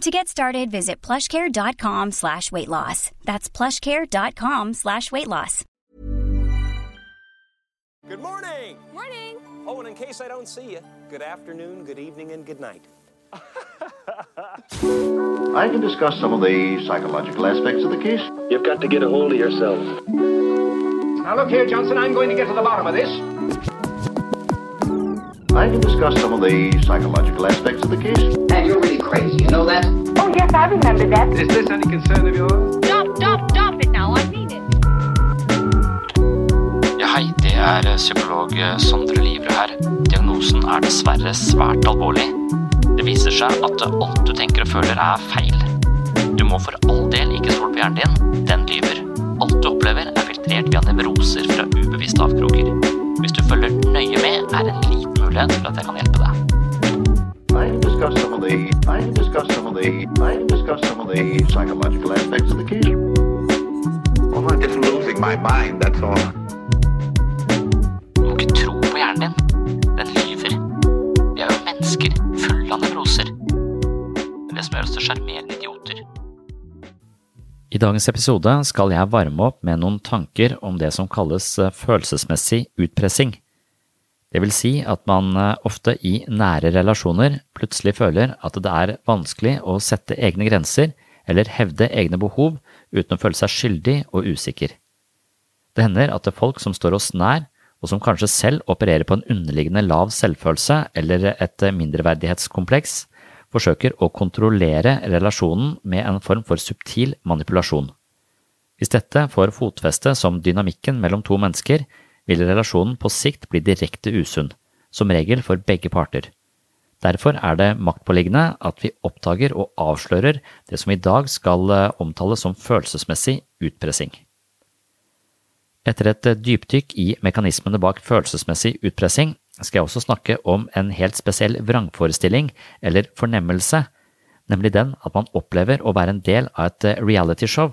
To get started, visit plushcare.com slash weight loss. That's plushcare.com slash weight loss. Good morning. Morning. Oh, and in case I don't see you, good afternoon, good evening, and good night. I can discuss some of the psychological aspects of the case. You've got to get a hold of yourself. Now look here, Johnson, I'm going to get to the bottom of this. I can discuss some of the psychological aspects of the case. You're really crazy, you know that? Oh, yes, I remember that. Is this any concern of yours? Stop, stop, stop it now. I mean it. Ja, hei, det er eh, psykolog eh, Sondre Livre her. Diagnosen er dessverre svært alvorlig. Det viser seg at alt du tenker og føler er feil. Du må for all del ikke stole på hjernen din, den lyver. Alt du opplever er filtrert via nevroser fra ubevisste avkroker. Hvis du følger nøye med, er det en liten mulighet for at jeg kan hjelpe deg. I discuss some of the I discuss some of the I discuss some of the psychological aspects of the case. Well, I'm just losing my mind, that's all. Du må ikke tro på hjernen din. Den lyver. Vi er jo mennesker fulle av nevroser. Det er det som gjør oss til sjarmerende idioter. I dagens episode skal jeg varme opp med noen tanker om det som kalles eh, følelsesmessig utpressing. Det vil si at man eh, ofte i nære relasjoner plutselig føler at det er vanskelig å sette egne grenser eller hevde egne behov uten å føle seg skyldig og usikker. Det hender at det er folk som står oss nær, og som kanskje selv opererer på en underliggende lav selvfølelse eller et mindreverdighetskompleks, forsøker å kontrollere relasjonen med en form for subtil manipulasjon. Hvis dette får fotfeste som dynamikken mellom to mennesker, vil relasjonen på sikt bli direkte usunn, som regel for begge parter. Derfor er det maktpåliggende at vi oppdager og avslører det som i dag skal eh, omtales som følelsesmessig utpressing. Etter et dypdykk i mekanismene bak følelsesmessig utpressing skal jeg også snakke om en helt spesiell vrangforestilling eller fornemmelse, nemlig den at man opplever å være en del av et realityshow.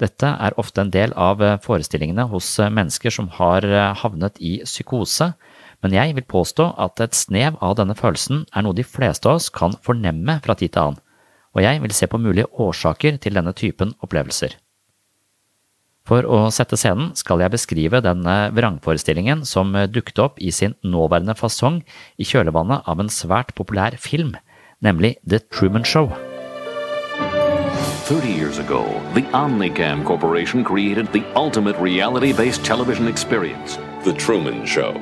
Dette er ofte en del av forestillingene hos mennesker som har havnet i psykose, men jeg vil påstå at et snev av denne følelsen er noe de fleste av oss kan fornemme fra tid til annen, og jeg vil se på mulige årsaker til denne typen opplevelser. For å sette scenen skal jeg beskrive denne vrangforestillingen som dukket opp i sin nåværende fasong i kjølvannet av en svært populær film, nemlig The Truman Show. 30 years ago, the Omnicam Corporation created the ultimate reality based television experience The Truman Show.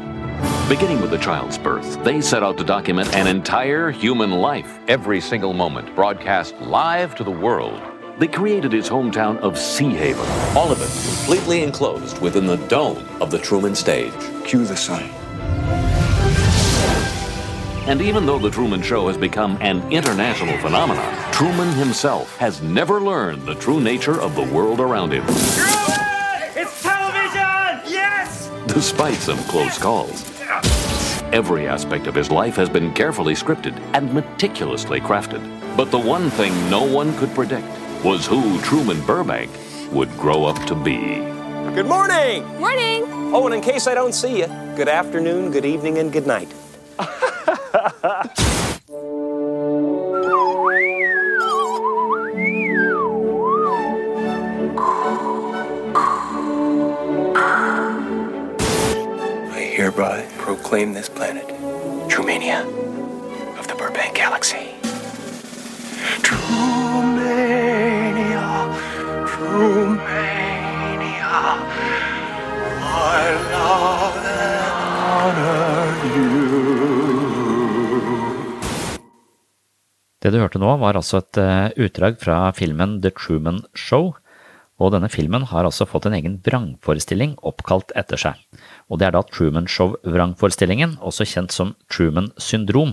Beginning with the child's birth, they set out to document an entire human life, every single moment broadcast live to the world. They created his hometown of Sea Haven. All of it completely enclosed within the dome of the Truman stage. Cue the sun. And even though The Truman Show has become an international phenomenon, Truman himself has never learned the true nature of the world around him. It's television! Yes! Despite some close calls. Every aspect of his life has been carefully scripted and meticulously crafted. But the one thing no one could predict was who Truman Burbank would grow up to be. Good morning. Morning. Oh, and in case I don't see you, good afternoon, good evening, and good night. I hereby proclaim this planet Trumania of the Burbank Galaxy. Trumania, Trumania, I love and honor you. Det du hørte nå, var altså et eh, utdrag fra filmen The Truman Show. Og denne filmen har altså fått en egen vrangforestilling oppkalt etter seg. Og det er da Truman Show-vrangforestillingen, også kjent som Truman syndrom.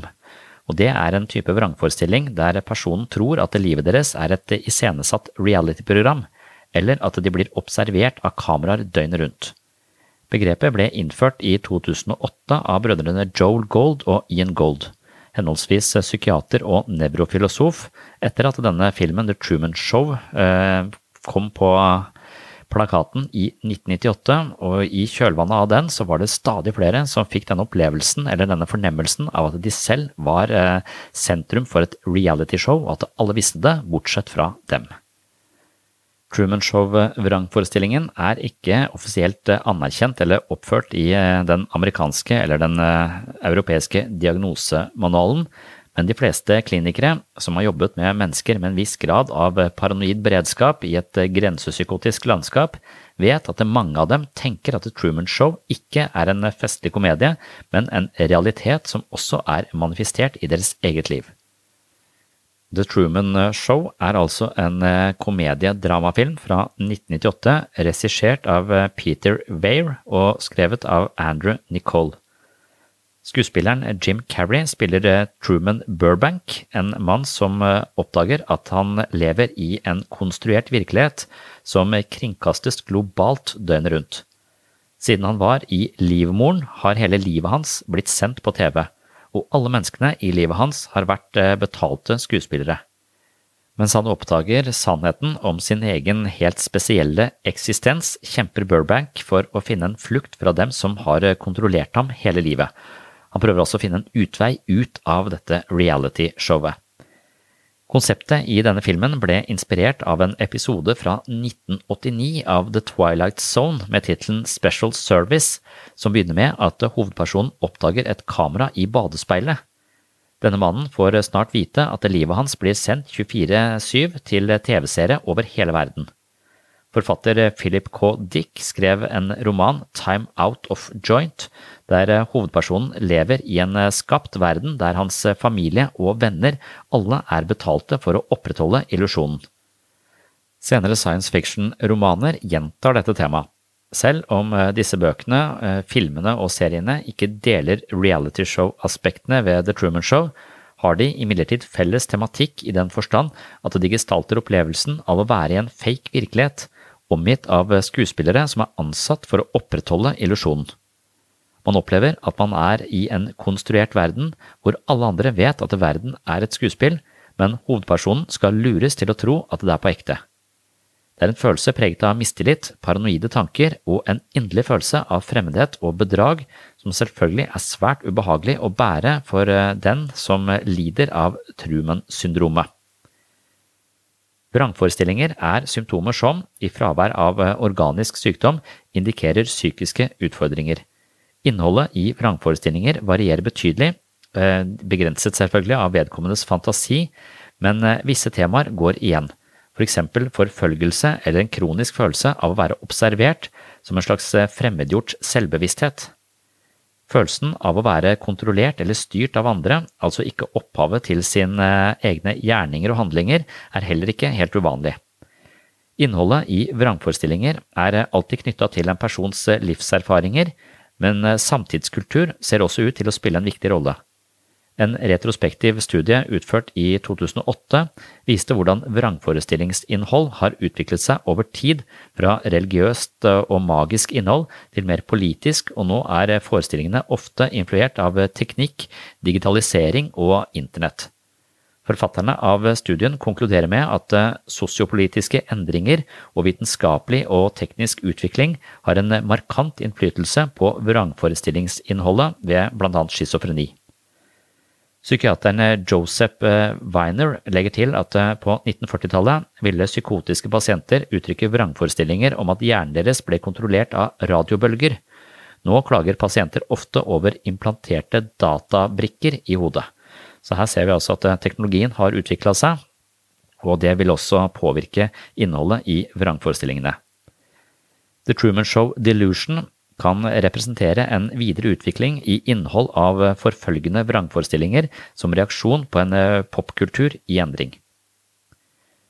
Og det er en type vrangforestilling der personen tror at livet deres er et iscenesatt reality-program, eller at de blir observert av kameraer døgnet rundt. Begrepet ble innført i 2008 av brødrene Joel Gold og Ian Gold, henholdsvis psykiater og nevrofilosof, etter at denne filmen The Truman Show eh, kom på plakaten i 1998, og i kjølvannet av den så var det stadig flere som fikk denne opplevelsen eller denne fornemmelsen av at de selv var eh, sentrum for et realityshow, og at alle visste det, bortsett fra dem. Truman Show-vrangforestillingen er ikke offisielt eh, anerkjent eller oppført i eh, den amerikanske eller den eh, europeiske diagnosemanualen, men de fleste klinikere som har jobbet med mennesker med en viss grad av paranoid beredskap i et grensepsykotisk landskap, vet at mange av dem tenker at Truman Show ikke er en festlig komedie, men en realitet som også er manifestert i deres eget liv. The Truman Show er altså en komediedramafilm fra 1998, regissert av Peter Weir og skrevet av Andrew Nicole. Skuespilleren Jim Carrey spiller Truman Burbank, en mann som oppdager at han lever i en konstruert virkelighet som kringkastes globalt døgnet rundt. Siden han var i livmoren, har hele livet hans blitt sendt på TV, og alle menneskene i livet hans har vært betalte skuespillere. Mens han oppdager sannheten om sin egen helt spesielle eksistens, kjemper Burbank for å finne en flukt fra dem som har kontrollert ham hele livet. Han prøver også å finne en utvei ut av dette reality-showet. Konseptet i denne filmen ble inspirert av en episode fra 1989 av The Twilight Zone med tittelen Special Service, som begynner med at hovedpersonen oppdager et kamera i badespeilet. Denne mannen får snart vite at livet hans blir sendt 24-7 til TV-seere over hele verden. Forfatter Philip K. Dick skrev en roman, Time Out of Joint, der hovedpersonen lever i en skapt verden der hans familie og venner alle er betalte for å opprettholde illusjonen. Senere science fiction-romaner gjentar dette temaet. Selv om disse bøkene, filmene og seriene ikke deler realityshow-aspektene ved The Truman Show, har de imidlertid felles tematikk i den forstand at de gestalter opplevelsen av å være i en fake virkelighet, omgitt av skuespillere som er ansatt for å opprettholde illusjonen. Man opplever at man er i en konstruert verden hvor alle andre vet at verden er et skuespill, men hovedpersonen skal lures til å tro at det er på ekte. Det er en følelse preget av mistillit, paranoide tanker og en inderlig følelse av fremmedhet og bedrag som selvfølgelig er svært ubehagelig å bære for den som lider av Truman-syndromet. Vrangforestillinger er symptomer som, i fravær av organisk sykdom, indikerer psykiske utfordringer. Innholdet i vrangforestillinger varierer betydelig, begrenset selvfølgelig av vedkommendes fantasi, men visse temaer går igjen, for eksempel forfølgelse eller en kronisk følelse av å være observert som en slags fremmedgjort selvbevissthet. Følelsen av å være kontrollert eller styrt av andre, altså ikke opphavet til sine egne gjerninger og handlinger, er heller ikke helt uvanlig. Innholdet i vrangforestillinger er alltid knytta til en persons livserfaringer, men samtidskultur ser også ut til å spille en viktig rolle. En retrospektiv studie utført i 2008 viste hvordan vrangforestillingsinnhold har utviklet seg over tid fra religiøst og magisk innhold til mer politisk, og nå er forestillingene ofte influert av teknikk, digitalisering og internett. Forfatterne av studien konkluderer med at sosiopolitiske endringer og vitenskapelig og teknisk utvikling har en markant innflytelse på vrangforestillingsinnholdet ved bl.a. schizofreni. Psykiateren Joseph eh, Weiner legger til at eh, på 1940-tallet ville psykotiske pasienter uttrykke vrangforestillinger om at hjernen deres ble kontrollert av radiobølger. Nå klager pasienter ofte over implanterte databrikker i hodet. Så her ser vi altså at eh, teknologien har utvikla seg, og det vil også påvirke innholdet i vrangforestillingene. The Truman Show Delusion kan representere en videre utvikling i innhold av forfølgende vrangforestillinger som reaksjon på en eh, popkultur i endring.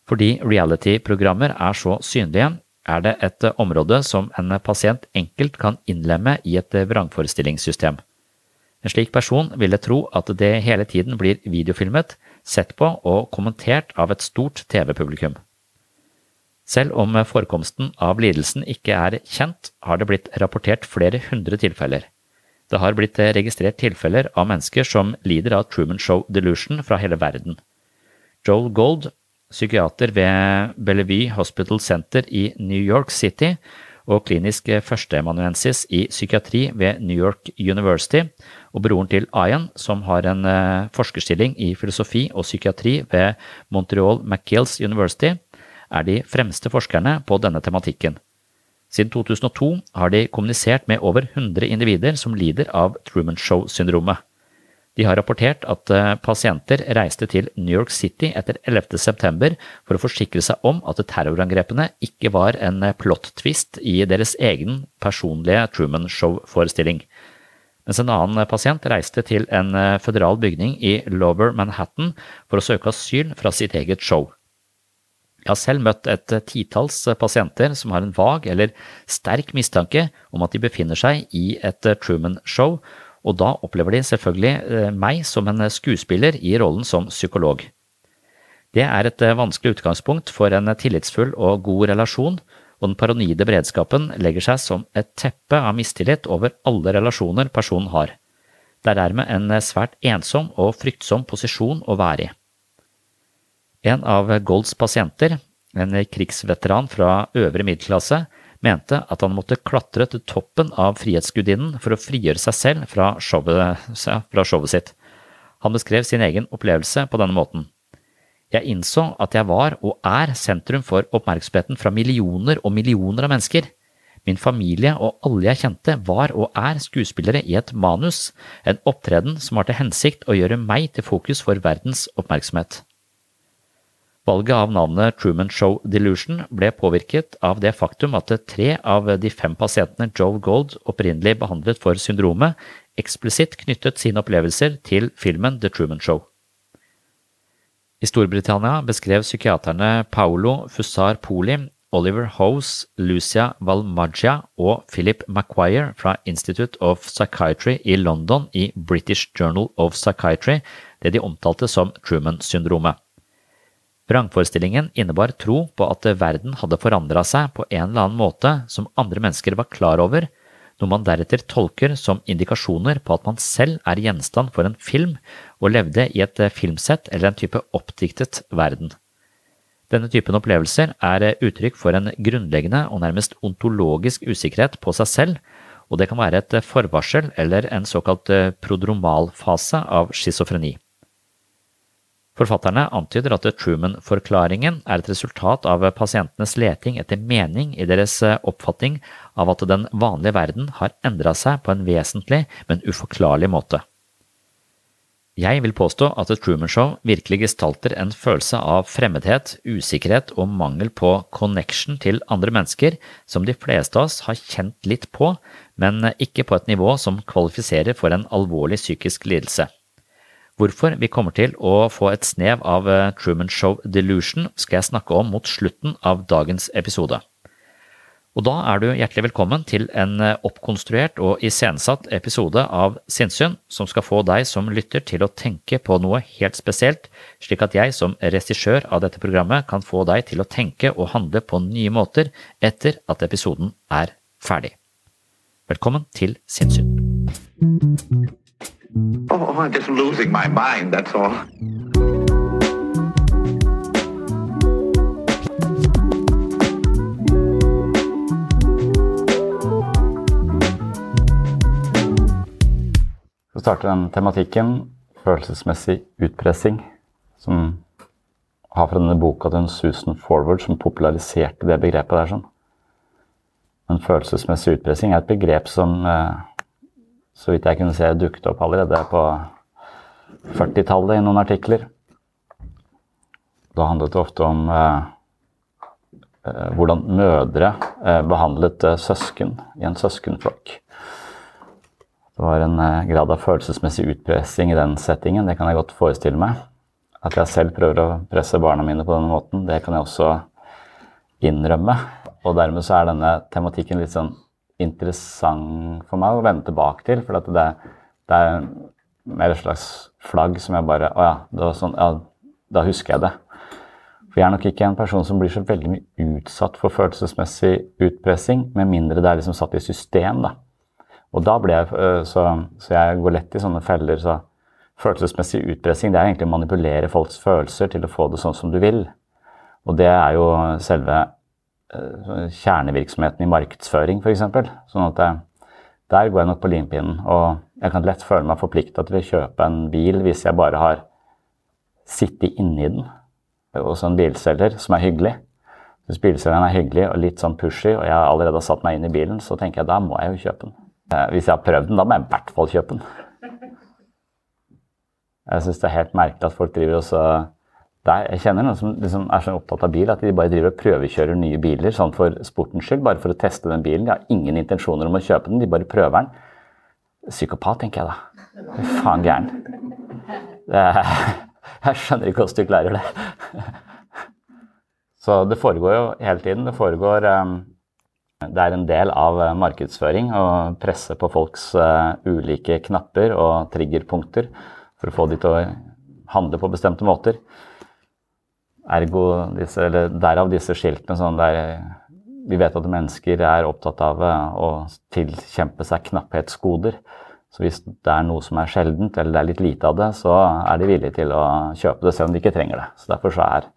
Fordi reality-programmer er så synlige, er det et område som en pasient enkelt kan innlemme i et vrangforestillingssystem. En slik person ville tro at det hele tiden blir videofilmet, sett på og kommentert av et stort TV-publikum. Selv om forekomsten av lidelsen ikke er kjent, har det blitt rapportert flere hundre tilfeller. Det har blitt registrert tilfeller av mennesker som lider av Truman Show Delusion fra hele verden. Joel Gold, psykiater ved Bellevue Hospital Center i New York City, og klinisk førsteamanuensis i psykiatri ved New York University, og broren til Ayan, som har en eh, forskerstilling i filosofi og psykiatri ved Montreal McGills University, er de fremste forskerne på denne tematikken. Siden 2002 har de kommunisert med over 100 individer som lider av Truman Show-syndromet. De har rapportert at eh, pasienter reiste til New York City etter 11. september for å forsikre seg om at terrorangrepene ikke var en eh, plot-twist i deres egen personlige Truman Show-forestilling. Mens en annen pasient reiste til en eh, føderal bygning i Lower Manhattan for å søke asyl fra sitt eget show. Jeg har selv møtt et titalls pasienter som har en vag eller sterk mistanke om at de befinner seg i et Truman-show, og da opplever de selvfølgelig eh, meg som en skuespiller i rollen som psykolog. Det er et eh, vanskelig utgangspunkt for en tillitsfull og god relasjon, og den paranoide beredskapen legger seg som et teppe av mistillit over alle relasjoner personen har. Det er dermed en svært ensom og fryktsom posisjon å være i. En av Golds pasienter, en krigsveteran fra øvre middelklasse, mente at han måtte klatre til toppen av Frihetsgudinnen for å frigjøre seg selv fra showet, fra showet sitt. Han beskrev sin egen opplevelse på denne måten. Jeg innså at jeg var og er sentrum for oppmerksomheten fra millioner og millioner av mennesker. Min familie og alle jeg kjente var og er skuespillere i et manus, en opptreden som har til hensikt å gjøre meg til fokus for verdens oppmerksomhet. Valget av navnet Truman Show Delusion ble påvirket av det faktum at tre av de fem pasientene Joe Gold opprinnelig behandlet for syndromet, eksplisitt knyttet sine opplevelser til filmen The Truman Show. I Storbritannia beskrev psykiaterne Paolo Fussar Poli, Oliver Hose, Lucia Valmaggia og Philip Maguire fra Institute of Psychiatry i London i British Journal of Psychiatry det de omtalte som Truman-syndromet. Vrangforestillingen innebar tro på at verden hadde forandra seg på en eller annen måte som andre mennesker var klar over, noe man deretter tolker som indikasjoner på at man selv er gjenstand for en film og levde i et filmsett eller en type oppdiktet verden. Denne typen opplevelser er uttrykk for en grunnleggende og nærmest ontologisk usikkerhet på seg selv, og det kan være et forvarsel eller en såkalt prodromalfase av schizofreni. Forfatterne antyder at Truman-forklaringen er et resultat av pasientenes leting etter mening i deres eh, oppfatning av at den vanlige verden har endra seg på en vesentlig, men uforklarlig måte. Jeg vil påstå at The Truman Show virkelig gestalter en følelse av fremmedhet, usikkerhet og mangel på connection til andre mennesker som de fleste av oss har kjent litt på, men ikke på et nivå som kvalifiserer for en alvorlig psykisk lidelse. Hvorfor vi kommer til å få et snev av eh, Truman Show Delusion, skal jeg snakke om mot slutten av dagens episode. Og da er du hjertelig velkommen til en eh, oppkonstruert og iscenesatt episode av Sinnssyn, som skal få deg som lytter til å tenke på noe helt spesielt, slik at jeg som regissør av dette programmet kan få deg til å tenke og handle på nye måter etter at episoden er ferdig. Velkommen til Sinnssyn. Oh, I'm just losing my mind, that's all. Så starter den tematikken følelsesmessig utpressing, som har fra denne boka til en Susan Forward som populariserte det begrepet der. sånn. Men følelsesmessig utpressing er et begrep som eh, så vidt jeg kunne se, dukket opp allerede på 40-tallet i noen artikler. Da handlet det ofte om eh, eh, hvordan mødre eh, behandlet eh, søsken i en søskenflokk. Det var en eh, grad av følelsesmessig utpressing i den settingen, det kan jeg godt forestille meg. At jeg selv prøver å presse barna mine på denne måten, det kan jeg også innrømme. Og dermed så er denne tematikken litt sånn interessant for meg å vende tilbake til. For det, det, er mer et slags flagg som jeg bare Å ja, sånn, ja, da husker jeg det. For jeg er nok ikke en person som blir så veldig mye utsatt for følelsesmessig utpressing, med mindre det er liksom satt i system, da. Og da blir jeg øh, så, så jeg går lett i sånne feller. så Følelsesmessig utpressing det er egentlig å manipulere folks følelser til å få det sånn som du vil. Og det er jo selve kjernevirksomheten i markedsføring, f.eks. Sånn at det, der går jeg nok på limpinnen. Og jeg kan lett føle meg forplikta til å kjøpe en bil hvis jeg bare har sittet inni den hos en bilselger som er hyggelig. Hvis bilselgeren er hyggelig og litt sånn pushy, og jeg allerede har satt meg inn i bilen, så tenker jeg da må jeg jo kjøpe den. Eh, hvis jeg har prøvd den, da må jeg i hvert fall kjøpe den. Jeg syns det er helt merkelig at folk driver og der, Jeg kjenner noen som liksom er så opptatt av bil at de bare driver og prøvekjører nye biler sånn for sportens skyld, bare for å teste den bilen. De har ingen intensjoner om å kjøpe den, de bare prøver den. Psykopat, tenker jeg da. Faen gæren. Jeg skjønner ikke hvordan du klarer det. Så det foregår jo hele tiden. Det foregår um, det er en del av eh, markedsføring å presse på folks uh, ulike knapper og triggerpunkter for å få de til å handle på bestemte måter. Ergo disse, eller derav disse skiltene sånn der vi vet at mennesker er opptatt av uh, å tilkjempe seg knapphetsgoder. Så hvis det er noe som er sjeldent, eller det er litt lite av det, så er de villige til å kjøpe det selv om de ikke trenger det. Så Derfor så er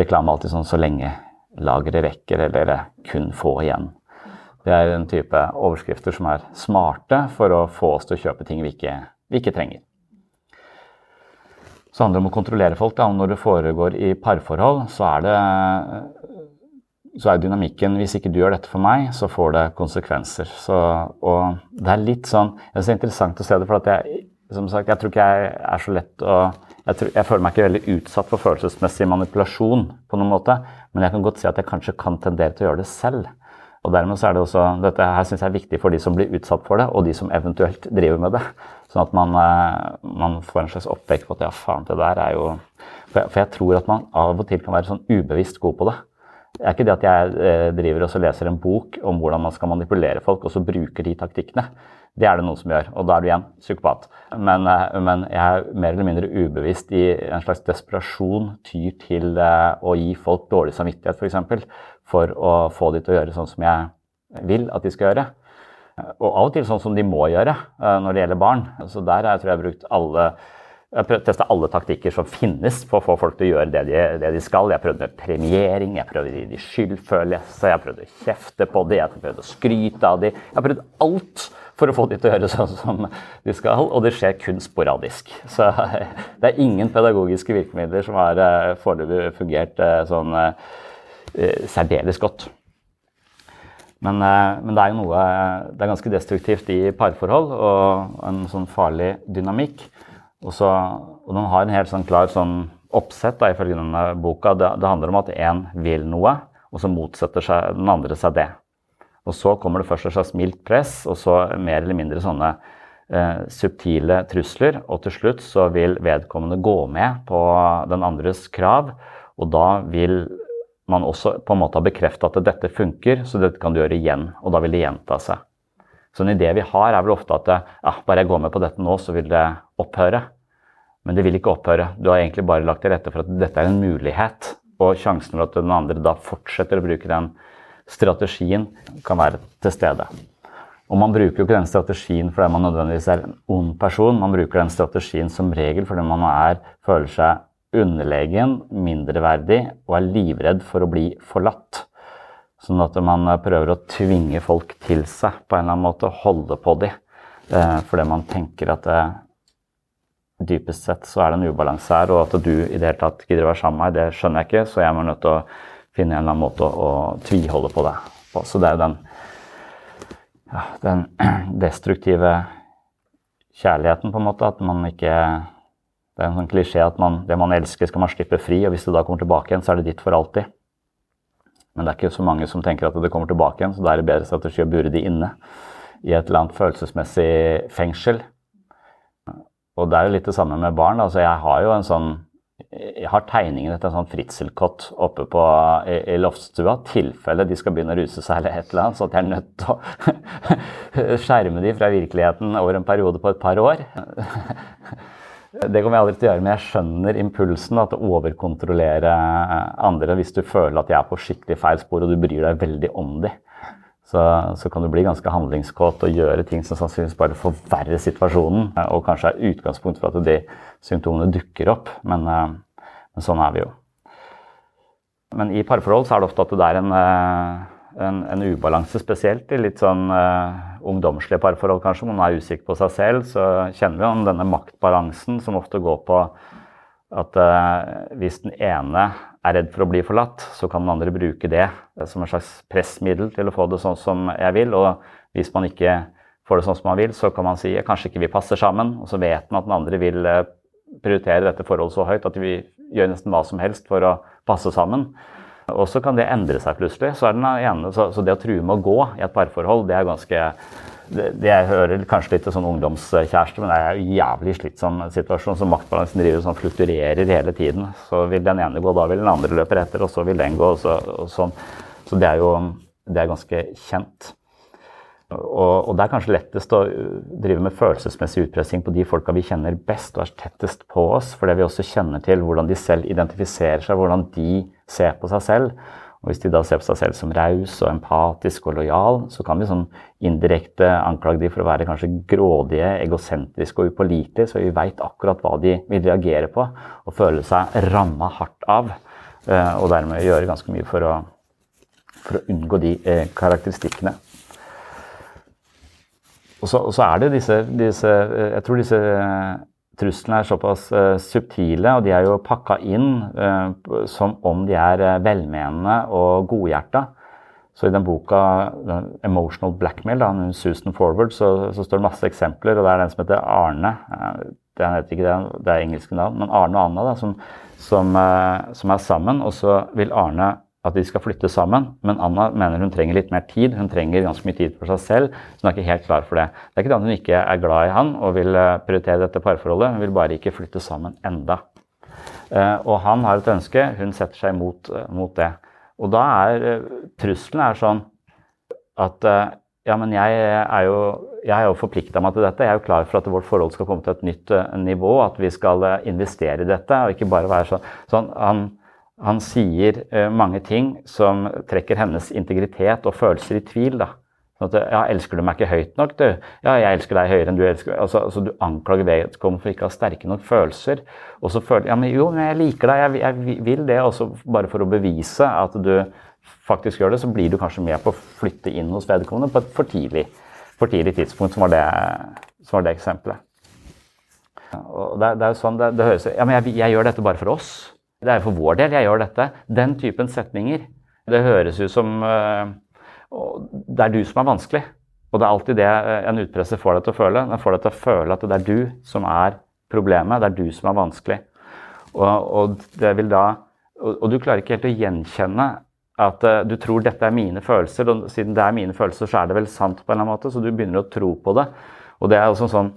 reklame alltid sånn så lenge lageret rekker, eller kun få igjen. Det er en type overskrifter som er smarte for å få oss til å kjøpe ting vi ikke, vi ikke trenger. Så handler det om å kontrollere folk. Da. Når det foregår i parforhold, så er, det, så er dynamikken Hvis ikke du gjør dette for meg, så får det konsekvenser. Så, og det er litt sånn det er interessant å se det, for jeg, som sagt, jeg tror ikke jeg er så lett å jeg, tror, jeg, føler meg ikke veldig utsatt for følelsesmessig manipulasjon på noen måte, men jeg kan godt si at jeg kanskje kan tendere til å gjøre det selv. Og dermed så er det også, Dette her synes jeg er viktig for de som blir utsatt for det, og de som eventuelt driver med det. Sånn at man, eh, man får en slags oppvekk på at ja, faen, det der er jo for jeg, for jeg, tror at man av og til kan være sånn ubevisst god på det. Det er ikke det at jeg eh, driver og leser en bok om hvordan man skal manipulere folk, og så bruker de taktikkene. Det er det noen som gjør, og da er du igjen psykopat. Men, eh, men, jeg er mer eller mindre ubevisst i en slags desperasjon tyr til å gi folk dårlig samvittighet, f.eks. For, eksempel, for å få de til å gjøre sånn som jeg vil at de skal gjøre. Og av og til sånn som de må gjøre eh, når det gjelder barn. Så der har jeg tror jeg brukt alle jeg har testa alle taktikker som finnes for å få folk til å gjøre det de, det de skal. Jeg prøvde med premiering, jeg prøvde å gi dem skyldfølelse, jeg prøvde å kjefte på dem, jeg prøvde å skryte av dem. Jeg har prøvd alt for å få dem til å gjøre sånn som de skal, og det skjer kun sporadisk. Så det er ingen pedagogiske virkemidler som har eh, foreløpig fungert eh, sånn særdeles godt. Men, eh, men, det er jo noe Det er ganske destruktivt i parforhold og en sånn farlig dynamikk. Og, så, og den har en helt sånn klar sånn oppsett da, ifølge denne boka. Det, det handler om at én vil noe, og så motsetter seg den andre seg det. Og så kommer det først et slags mildt press, og så mer eller mindre sånne eh, subtile trusler. Og til slutt så vil vedkommende gå med på den andres krav, og da vil man også på en måte har bekrefta at dette funker, så dette kan du gjøre igjen. Og da vil det gjenta seg. Så en idé vi har, er vel ofte at ja, bare jeg går med på dette nå, så vil det opphøre. Men det vil ikke opphøre. Du har egentlig bare lagt til rette for at dette er en mulighet. Og sjansen for at den andre da fortsetter å bruke den strategien, kan være til stede. Og man bruker jo ikke den strategien fordi man nødvendigvis er en ond person. Man bruker den strategien som regel fordi man er, føler seg underlegen, mindreverdig og er livredd for å bli forlatt. Sånn at man prøver å tvinge folk til seg på en eller annen måte, holde på dem. Eh, fordi man tenker at det, dypest sett så er det en ubalanse her, og at du i det hele tatt gidder å være sammen med meg, det skjønner jeg ikke, så jeg må nødt til å finne en eller annen måte å, å tviholde på det. Så det er jo den, ja, den destruktive kjærligheten, på en måte, at man ikke Det er en sånn klisjé at man, det man elsker, skal man slippe fri, og hvis det da kommer tilbake igjen, så er det ditt for alltid. Men det er ikke så mange som tenker at det kommer tilbake igjen, så da er det bedre strategi å bure de inne i et eller annet følelsesmessig fengsel. Og det er jo litt det samme med barn. altså Jeg har jo en sånn jeg har tegningen etter en sånn fritzelkott oppe på, i, i loftstua. tilfelle de skal begynne å ruse seg eller et eller annet, så at jeg er nødt til å skjerme de fra virkeligheten over en periode på et par år. Det kommer jeg aldri til å gjøre, men jeg skjønner impulsen. til å overkontrollere andre hvis du føler at de er på skikkelig feil spor og du bryr deg veldig om dem. Så, så, kan du bli ganske handlingskåt og gjøre ting som sannsynligvis bare forverrer situasjonen. Og kanskje er utgangspunkt for at de symptomene dukker opp. Men, eh, men, sånn er vi jo. Men i parforhold så er det ofte at det er en, eh, en, en ubalanse, spesielt i litt sånn uh, ungdomslige parforhold, kanskje. Om man er usikker på seg selv, så kjenner vi om denne maktbalansen som ofte går på at uh, hvis den ene er redd for å bli forlatt, så kan den andre bruke det som en slags pressmiddel til å få det sånn som jeg vil. Og hvis man ikke får det sånn som man vil, så kan man si at kanskje ikke vi passer sammen. Og så vet man at den andre vil eh, prioritere dette forholdet så høyt at de vil gjøre nesten hva som helst for å passe sammen. Og så kan det endre seg plutselig. Så, ene, så, så det å true med å gå i et parforhold, det er ganske det, det hører kanskje litt til sånn ungdomskjæreste, men det er en jævlig slitsom situasjon. Så maktbalansen driver sånn flukturerer hele tiden. Så vil den ene gå, da vil den andre løpe etter, og så vil den gå. Og så, og sånn. så det er jo det er ganske kjent. Og, og, det er kanskje lettest å drive med følelsesmessig utpressing på de folka vi kjenner best og er tettest på oss, fordi vi også kjenner til hvordan de selv identifiserer seg, hvordan de ser på seg selv. Og Hvis de da ser på seg selv som raus og empatisk og lojal, så kan vi sånn indirekte anklage de for å være kanskje grådige, egosentriske og upålitelige, så vi veit akkurat hva de vil reagere på og føle seg ramma hardt av. Eh, og dermed gjøre ganske mye for å, for å unngå de eh, karakteristikkene. Og så, og så, er det disse, disse eh, Jeg tror disse truslene er såpass uh, subtile, og de er jo pakka inn som om de er velmenende og godhjerta. Så i den boka 'Emotional Blackmail', da, Susan Forward, så, så, står det masse eksempler. og Det er den som heter Arne. det, heter ikke det, det er engelske navn, men Arne og Anna da, som, som, som er sammen. Og så vil Arne at de skal flytte sammen. Men Anna mener hun trenger litt mer tid. Hun trenger ganske mye tid for seg selv. så Hun er ikke helt klar for det. Det er ikke det at hun ikke er glad i han og vil eh, prioritere dette parforholdet. Hun vil bare ikke flytte sammen enda. Eh, og han har et ønske. Hun setter seg mot, eh, mot det. Og da er trusselen er sånn at ja, men jeg er jo, jeg jo forplikta meg til dette. Jeg er jo klar for at vårt forhold skal komme til et nytt nivå. At vi skal investere i dette. Og ikke bare være sånn, sånn han, han sier uh, mange ting som trekker hennes integritet og følelser i tvil. da. Sånn at, ja, 'Elsker du meg ikke høyt nok, du?' 'Ja, jeg elsker deg høyere enn du elsker altså, altså, Du anklager vedkommende for ikke å ha sterke nok følelser. Og så føler ja, men jo, men jeg liker deg, jeg, jeg vil det. Og så bare for å bevise at du faktisk gjør det, så blir du kanskje med på å flytte inn hos vedkommende på et for tidlig, for tidlig tidspunkt, som var det, som var det eksempelet. Og det, det, er jo sånn, det, det høres Ja, men jeg, jeg gjør dette bare for oss. Det er for vår del jeg gjør dette. Den typen setninger. Det høres ut som uh, Det er du som er vanskelig. Og det er alltid det eh, en utpresser får deg til å føle. Den får deg til å føle at det er du som er problemet. Det er du som er vanskelig. Og, og da og, og, du klarer ikke helt å gjenkjenne at uh, du tror dette er mine følelser. Og siden det er mine følelser, så er det vel sant på en eller annen måte. Så du begynner å tro på det. Og Det er også en sånn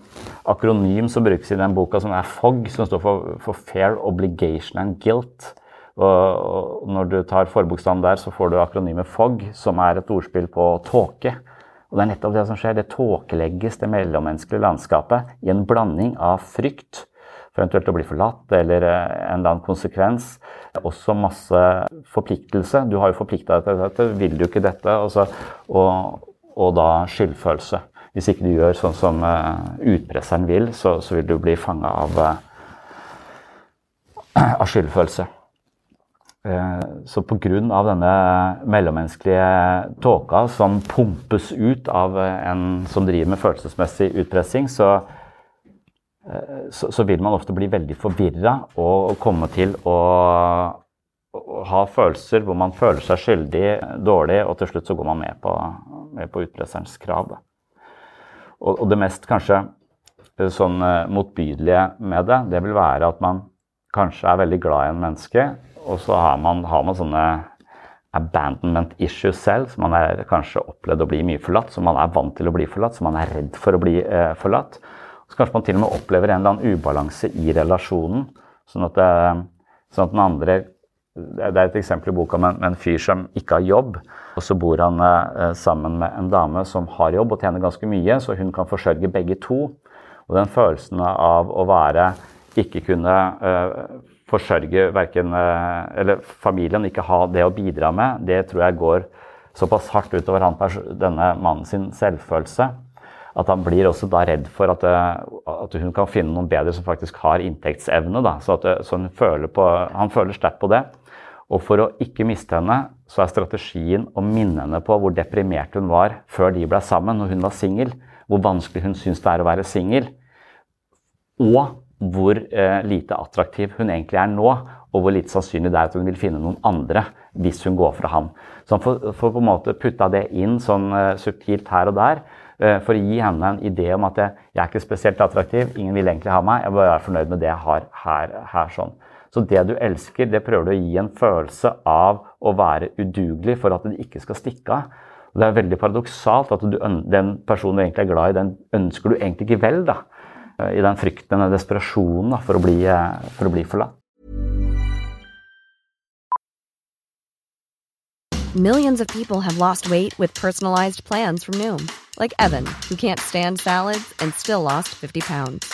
akronym som brukes i den boka, som er FOG, som står for, for Fair Obligation and Guilt. Og, Når du tar forbokstaven der, så får du akronymet FOG, som er et ordspill på tåke. Og Det er nettopp det som skjer. Det tåkelegges det mellommenneskelige landskapet i en blanding av frykt for eventuelt å bli forlatt eller eh, en eller annen konsekvens. Også masse forpliktelse. Du har jo forplikta deg til dette, vil du ikke dette? Og, og, og da skyldfølelse. Hvis ikke du gjør sånn som uh, utpresseren vil, så, så, vil du bli fanga av, uh, av skyldfølelse. Uh, så pga. denne mellommenneskelige tåka som pumpes ut av en som driver med følelsesmessig utpressing, så, så, vil man ofte bli veldig forvirra og komme til å, ha følelser hvor man føler seg skyldig, dårlig, og til slutt så går man med på, med på utpresserens krav. Og, og, det mest kanskje sånn motbydelige med det, det vil være at man kanskje er veldig glad i en menneske, og så har man, har man sånne abandonment issues selv, så man er kanskje opplevd å bli mye forlatt, så man er vant til å bli forlatt, så man er redd for å bli eh, forlatt. Så kanskje man til og med opplever en eller annen ubalanse i relasjonen. Sånn at, det, sånn at den andre Det er et eksempel i boka med, en fyr som ikke har jobb. Og så bor han eh, sammen med en dame som har jobb og tjener ganske mye, så hun kan forsørge begge to. Og den følelsen av å være ikke kunne eh, forsørge verken eh, Eller familien ikke ha det å bidra med, det tror jeg går såpass hardt utover han, denne mannen sin selvfølelse at han blir også da redd for at, at hun kan finne noen bedre som faktisk har inntektsevne. Da. Så, at, så føler på, han sterkt på det. Og for å ikke miste henne, så er strategien å minne henne på hvor deprimert hun var før de ble sammen, når hun var singel. Hvor vanskelig hun syns det er å være singel. Og hvor eh, lite attraktiv hun egentlig er nå, og hvor lite sannsynlig det er at hun vil finne noen andre hvis hun går fra ham. Så han får, får på en måte putta det inn sånn eh, subtilt her og der eh, for å gi henne en idé om at jeg, jeg, er ikke spesielt attraktiv, ingen vil egentlig ha meg, jeg bør være fornøyd med det jeg har her. her sånn. Så det du elsker, det prøver du å gi en følelse av å være udugelig for at det ikke skal stikke av. Det er veldig paradoksalt at du, den personen du egentlig er glad i, den ønsker du egentlig ikke vel. da. Eh, i den frykten og desperasjonen for eh, for å bli forlatt. Millions of people have lost weight with personalized plans from Noom, like Evan, who can't stand salads and still lost 50 pounds.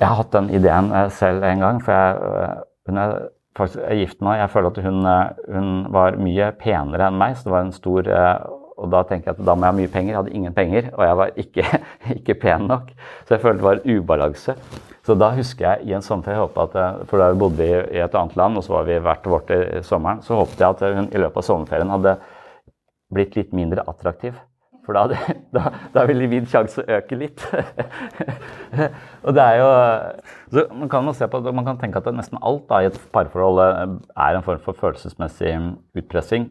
Jeg har hatt den ideen eh, selv en gang, for jeg, eh, hun er faktisk er gift nå. Jeg føler at hun, eh, hun, var mye penere enn meg, så det var en stor og da tenker jeg at da må jeg ha mye penger. Jeg hadde ingen penger, og jeg var ikke, ikke pen nok. Så jeg følte det var en ubalanse. Så da husker jeg i en sommerferie at, For da bodde vi i et annet land, og så var vi hvert vårt i sommeren, så håpet jeg at hun i løpet av sommerferien hadde blitt litt mindre attraktiv. For da, da, da ville min sjanse øke litt. og det er jo så man kan, se på, man kan tenke at nesten alt da, i et parforhold er en form for følelsesmessig utpressing.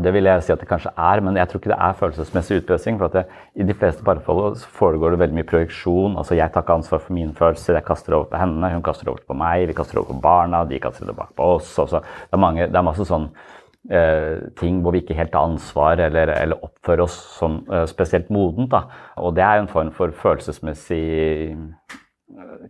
Det vil jeg si at det kanskje er, men jeg tror ikke det er følelsesmessig utpressing. for det, I de fleste parforhold foregår det veldig mye projeksjon. altså Jeg tar ikke ansvar for mine følelser, jeg kaster det over på henne, hun kaster det over på meg, vi kaster det over på barna, de kaster det tilbake på oss. Altså, det, er mange, det er masse sånn eh, ting hvor vi ikke helt tar ansvar eller, eller oppfører oss eh, spesielt modent. Da. Og det er en form for følelsesmessig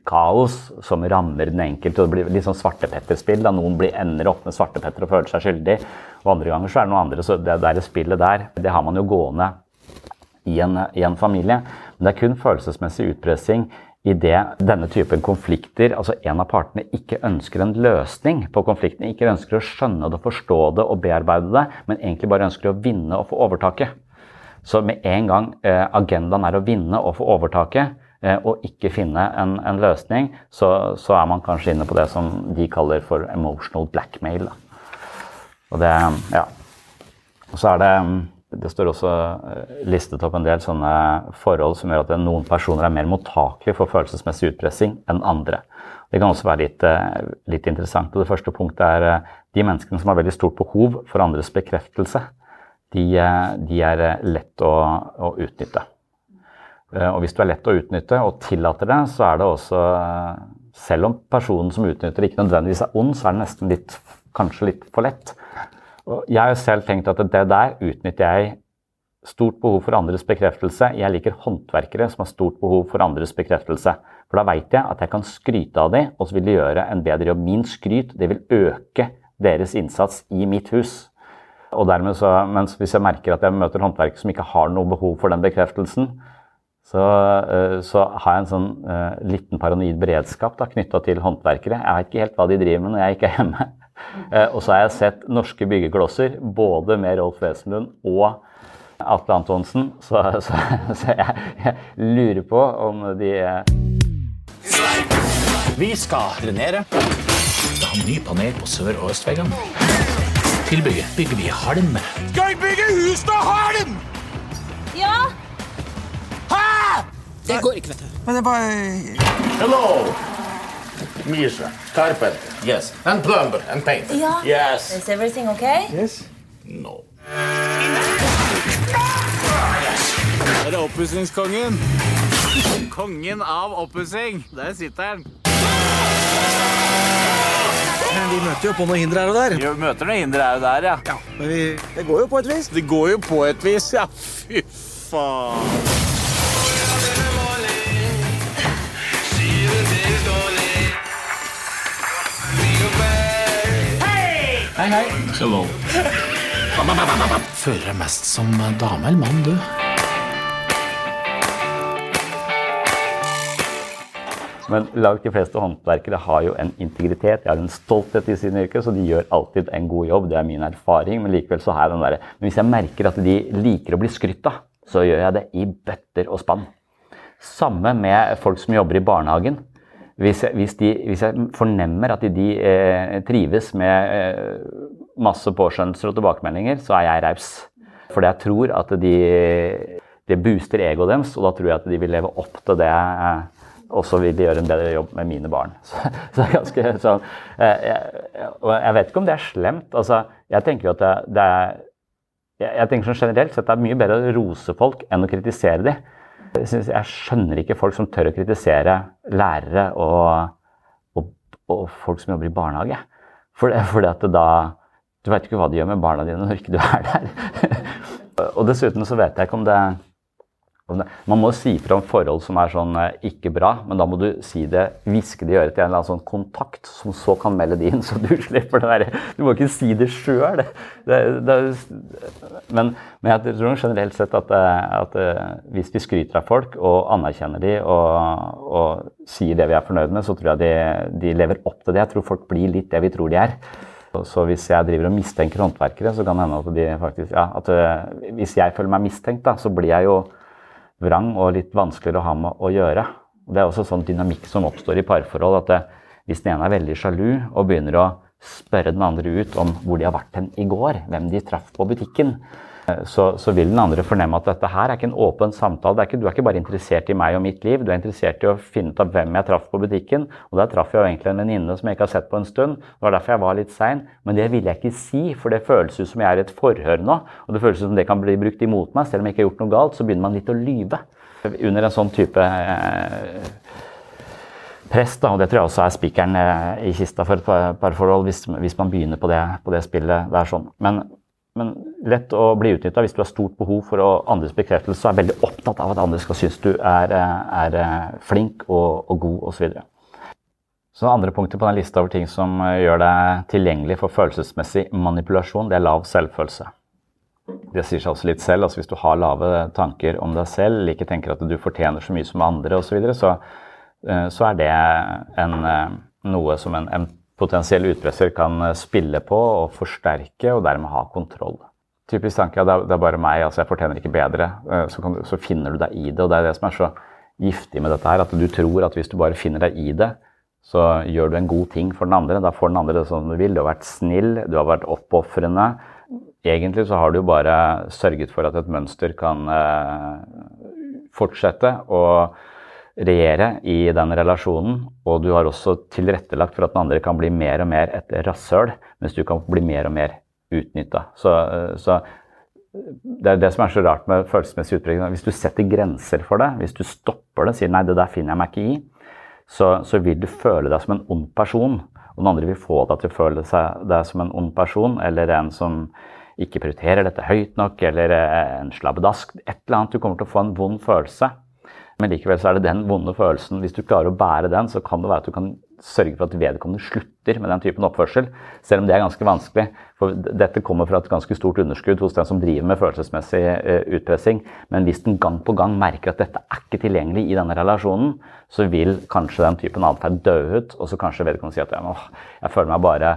kaos som rammer den enkelte. Det blir litt sånn svartepetterspill. da Noen blir, ender opp med svartepetter og føler seg skyldig. Og andre ganger så er det noen andre. Så det der spillet der, det har man jo gående i en, i en familie. Men det er kun følelsesmessig utpressing i det denne typen konflikter, altså en av partene ikke ønsker en løsning på konflikten, ikke ønsker å skjønne det, forstå det og bearbeide det, men egentlig bare ønsker å vinne og få overtaket. Så med en gang eh, agendaen er å vinne og få overtaket, og ikke finne en, en løsning, så, så, er man kanskje inne på det som de kaller for emotional blackmail. Da. Og det, ja. Og så er det det står også listet opp en del sånne forhold som gjør at noen personer er mer mottakelige for følelsesmessig utpressing enn andre. Det kan også være litt, litt interessant. Og det første punktet er de menneskene som har veldig stort behov for andres bekreftelse de, de er lett å, å, utnytte. Eh, og hvis du er lett å utnytte og tillater det, så er det også Selv om personen som utnytter ikke nødvendigvis er ond, så er det nesten litt, kanskje litt for lett. Jeg har selv tenkt at det der utnytter jeg stort behov for andres bekreftelse. Jeg liker håndverkere som har stort behov for andres bekreftelse. For da veit jeg at jeg kan skryte av dem, og så vil de gjøre en bedre jobb. Min skryt det vil øke deres innsats i mitt hus. Og dermed så, mens hvis jeg merker at jeg møter håndverkere som ikke har noe behov for den bekreftelsen, så, eh, så har jeg en sånn uh, liten paranoid beredskap knytta til håndverkere. Jeg vet ikke helt hva de driver med når jeg ikke er hjemme. Uh, og så har jeg sett norske byggeklosser, både med Rolf Wesenlund og Atle Antonsen, så, så, så jeg, jeg, lurer på om de Vi skal drenere. Vi har ny panel på sør- og østveggene tilbygge bygger vi halm. Skal vi bygge hus med halm?! Ja. Hæ?! Det går ikke, vet du. Men det bare Hello! Misha, carpenter, yes. And plumber and painter. Yeah. Yes. Is everything okay? Yes. No. Er det oppussingskongen? Kongen av oppussing. Der sitter han. Men vi møter jo på noen hindre her og der. Vi møter noen hindre her og der, ja. ja men vi, det går jo på et vis. Det går jo på et vis, ja. Fy faen. Hei, hei. Hello. Føler deg mest som dame eller mann, du? Men langt de fleste håndverkere har jo en integritet, de har en stolthet i sine yrker, så de gjør alltid en god jobb. Det er min erfaring. Men likevel så har jeg den der, men hvis jeg merker at de liker å bli skrytt av, så gjør jeg det i bøtter og spann. Samme med folk som jobber i barnehagen. Hvis jeg, hvis de, hvis jeg fornemmer at de, de eh, trives med eh, masse påskjønnelser og tilbakemeldinger, så er jeg raus. Fordi jeg tror at de, booster egoet deres, og da tror jeg at de vil leve opp til det. Eh, og så vil de gjøre en bedre jobb med mine barn. Så, så ganske sånn eh, jeg, jeg vet ikke om det er slemt. Altså, jeg tenker jo at det, det er jeg tenker sånn Generelt sett det er mye bedre å rose folk enn å kritisere dem. Jeg, jeg skjønner ikke folk som tør å kritisere lærere og, og, og folk som jobber i barnehage. For det, fordi at da Du vet ikke hva de gjør med barna dine når ikke du er der. og dessuten så vet jeg ikke om det man må si fra om forhold som er sånn eh, ikke bra, men da må du si det, hviske det i øret til en eller annen sånn kontakt, som så kan melde det inn, så du slipper det derre Du må ikke si det sjøl. Men, men, jeg tror generelt sett at, eh, at, eh, hvis vi skryter av folk og anerkjenner de og, og sier det vi er fornøyd med, så tror jeg de, de lever opp til det. Jeg tror folk blir litt det vi tror de er. Så hvis jeg driver og mistenker håndverkere, så kan det hende at de faktisk Ja, at hvis jeg føler meg mistenkt, da, så blir jeg jo vrang og litt vanskeligere å ha med å gjøre. Det er også sånn dynamikk som oppstår i parforhold. at det, Hvis den ene er veldig sjalu og begynner å spørre den andre ut om hvor de har vært hen i går, hvem de traff på butikken, så, så, vil den andre fornemme at dette her er ikke en åpen samtale. Er ikke, du er ikke bare interessert i meg og mitt liv, du er interessert i å finne ut av hvem jeg traff på butikken. Og der traff jeg jo egentlig en venninne som jeg ikke har sett på en stund. Det var derfor jeg var litt sein. Men det ville jeg ikke si, for det føles ut som jeg er i et forhør nå. Og det føles ut som det kan bli brukt imot meg. Selv om jeg ikke har gjort noe galt, så begynner man litt å lyve. Under en sånn type eh, press, da, og det tror jeg også er spikeren eh, i kista for et parforhold, hvis, hvis man begynner på det, på det spillet. Det er sånn. Men men lett å bli utnytta hvis du har stort behov for andres bekreftelse og er veldig opptatt av at andre skal synes du er, er eh, flink og, og god osv. Så, videre. så andre punkter på den lista over ting som eh, gjør deg tilgjengelig for følelsesmessig manipulasjon, det er lav selvfølelse. Det sier seg også litt selv. altså Hvis du har lave tanker om deg selv, ikke tenker at du fortjener så mye som andre osv., så, videre, så, eh, så er det en, noe som en, en potensiell utpresser kan eh, spille på og forsterke og dermed ha kontroll. Typisk tanke ja, det er bare meg, altså jeg fortjener ikke bedre. Eh, så, du, så, finner du deg i det. og Det er det som er så giftig med dette her. At du tror at hvis du bare finner deg i det, så gjør du en god ting for den andre. Da får den andre det som du vil. Du har vært snill, du har vært oppofrende. Egentlig så har du jo bare sørget for at et mønster kan eh, fortsette å regjere i den relasjonen. Og du har også tilrettelagt for at den andre kan bli mer og mer et rasshøl, mens du kan bli mer og mer utnytta. Så, så, det er det som er så rart med følelsesmessig utpreg. Hvis du setter grenser for det, hvis du stopper det, sier nei, det der finner jeg meg ikke i, så, så vil du føle deg som en ond person. Og den andre vil få deg til å føle deg som en ond person, eller en som ikke prioriterer dette høyt nok, eller en slabbedask. Et eller annet. Du kommer til å få en vond følelse. Men likevel så er det den vonde følelsen. Hvis du klarer å bære den, så kan det være at du kan sørge for at vedkommende slutter med den typen oppførsel. Selv om det er ganske vanskelig. For dette kommer fra et ganske stort underskudd hos den som driver med følelsesmessig utpressing. Men hvis den gang på gang merker at dette er ikke tilgjengelig i denne relasjonen, så vil kanskje den typen atferd dø ut, og så kanskje vedkommende sier at åh, jeg føler meg bare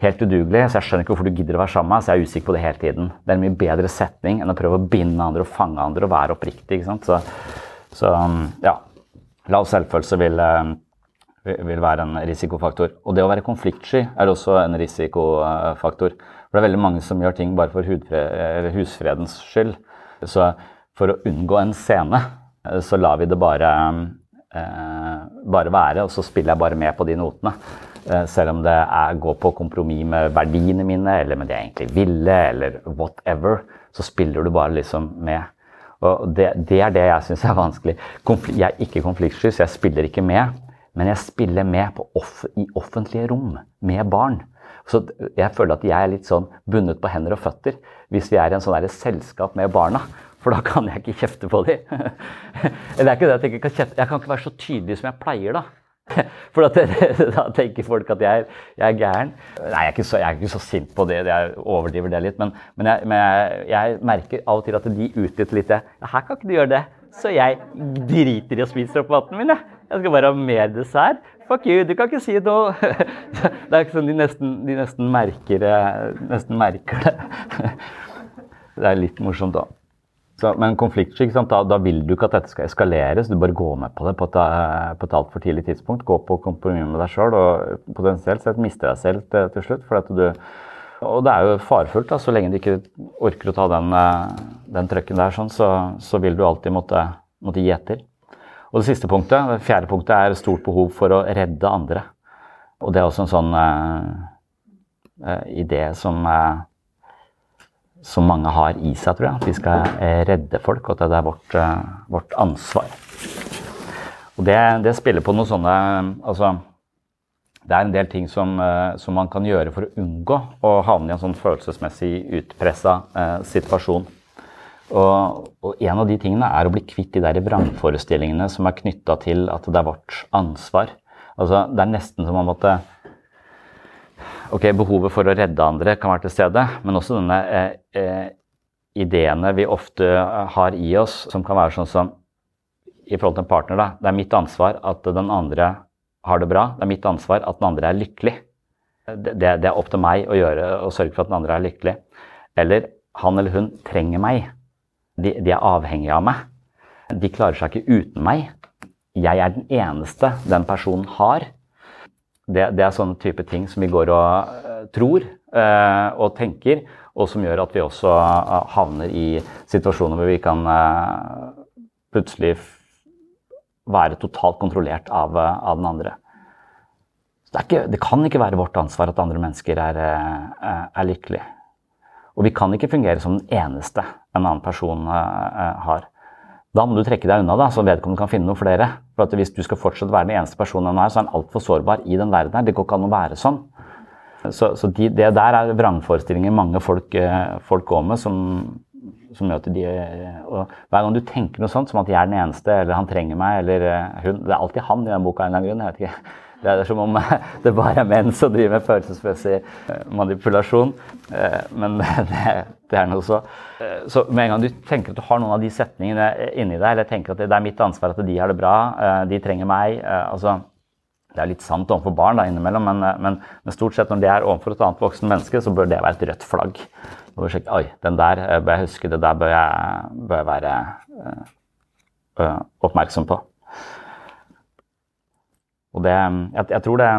helt udugelig, så jeg skjønner ikke hvorfor du gidder å være sammen med meg, så jeg er usikker på det hele tiden. Det er en mye bedre setning enn å prøve å binde andre og fange andre og være oppriktig. ikke sant? Så, så ja, lav selvfølelse vil, vil være en risikofaktor. Og det å være konfliktsky er også en risikofaktor. For det er veldig mange som gjør ting bare for husfredens skyld. Så for å unngå en scene, så lar vi det bare, eh, bare være, og så spiller jeg bare med på de notene. Selv om det er, går på kompromiss med verdiene mine, eller med det jeg egentlig ville, eller whatever, så spiller du bare liksom med. Og det, det er det jeg syns er vanskelig. Konfl jeg er ikke konfliktsky, så jeg spiller ikke med. Men jeg spiller med off i offentlige rom med barn. Så jeg føler at jeg er litt sånn bundet på hender og føtter hvis vi er i en sånn selskap med barna. For da kan jeg ikke kjefte på dem. Eller det er ikke det at jeg ikke kan kjefte. Jeg kan ikke være så tydelig som jeg pleier, da. For at, da tenker folk at jeg, jeg er gæren. Nei, jeg er, så, jeg er, ikke så, sint på det. Jeg overdriver det litt. Men, men, jeg, men jeg, merker av og til at de utnytter litt det. Her kan ikke du gjøre det. Så jeg driter i å spise opp maten min. Jeg. jeg skal bare ha mer dessert. Fuck you, du kan ikke si noe. Det er ikke sånn de nesten, de nesten, merker, nesten merker det. Det er litt morsomt da. Så, men konfliktsky, da, da, vil du ikke at dette skal eskalere, så du bare går med på det på et, på et altfor tidlig tidspunkt. Gå på kompromiss med deg sjøl og potensielt sett miste deg selv til, til slutt. For du, og det er jo farefullt. Så lenge du ikke orker å ta den, den trøkken der, sånn, så, så, vil du alltid måtte, måtte, gi etter. Og det siste punktet, det fjerde punktet, er stort behov for å redde andre. Og det er også en sånn uh, idé som uh, som mange har i seg, tror jeg. At vi skal eh, redde folk, og at det er vårt, eh, vårt ansvar. Og det, det, spiller på noen sånne Altså, det er en del ting som, eh, som, man kan gjøre for å unngå å havne i en sånn følelsesmessig utpressa eh, situasjon. Og, og, en av de tingene er å bli kvitt de der vrangforestillingene som er knytta til at det er vårt ansvar. Altså, det er nesten som om at ok, behovet for å redde andre kan være til stede, men også denne eh, eh, ideene vi ofte har i oss, som kan være sånn som i forhold til en partner, da. Det er mitt ansvar at den andre har det bra. Det er mitt ansvar at den andre er lykkelig. Det, det er opp til meg å gjøre og sørge for at den andre er lykkelig. Eller han eller hun trenger meg. De, de er avhengige av meg. De klarer seg ikke uten meg. Jeg er den eneste den personen har det, det, er sånne type ting som vi går og uh, tror uh, og tenker, og som gjør at vi også uh, havner i situasjoner hvor vi kan plutselig være totalt kontrollert av, av den andre. Det, ikke, det, kan ikke være vårt ansvar at andre mennesker er, er lykkelige. Og vi kan ikke fungere som den eneste en annen person har. Da må du trekke deg unna, da, så vedkommende kan finne noen flere. For at Hvis du skal fortsatt være den eneste personen han er, så er han altfor sårbar i den verden her. Det går ikke an å være sånn. Så, så de, det der er vrangforestillinger mange folk, eh, folk går med, som, som gjør at de og Hver gang du tenker noe sånt, som at jeg er den eneste, eller han trenger meg, eller eh, hun Det er alltid han i den boka en eller annen grunn. jeg vet ikke. Det er som om det bare er menn som driver med følelsesmessig eh, manipulasjon. Eh, men det, er noe så. Eh, så med en gang du tenker at du har noen av de setningene inni deg, eller tenker at det er mitt ansvar at de har det bra, de trenger meg altså, Det er litt sant overfor barn da, innimellom, men, men, men, stort sett når det er overfor et annet voksen menneske, så bør det være et rødt flagg. Sjekke, Oi, den der bør jeg huske, det der bør jeg, bør jeg være øh, oppmerksom på. Og det jeg, jeg, tror det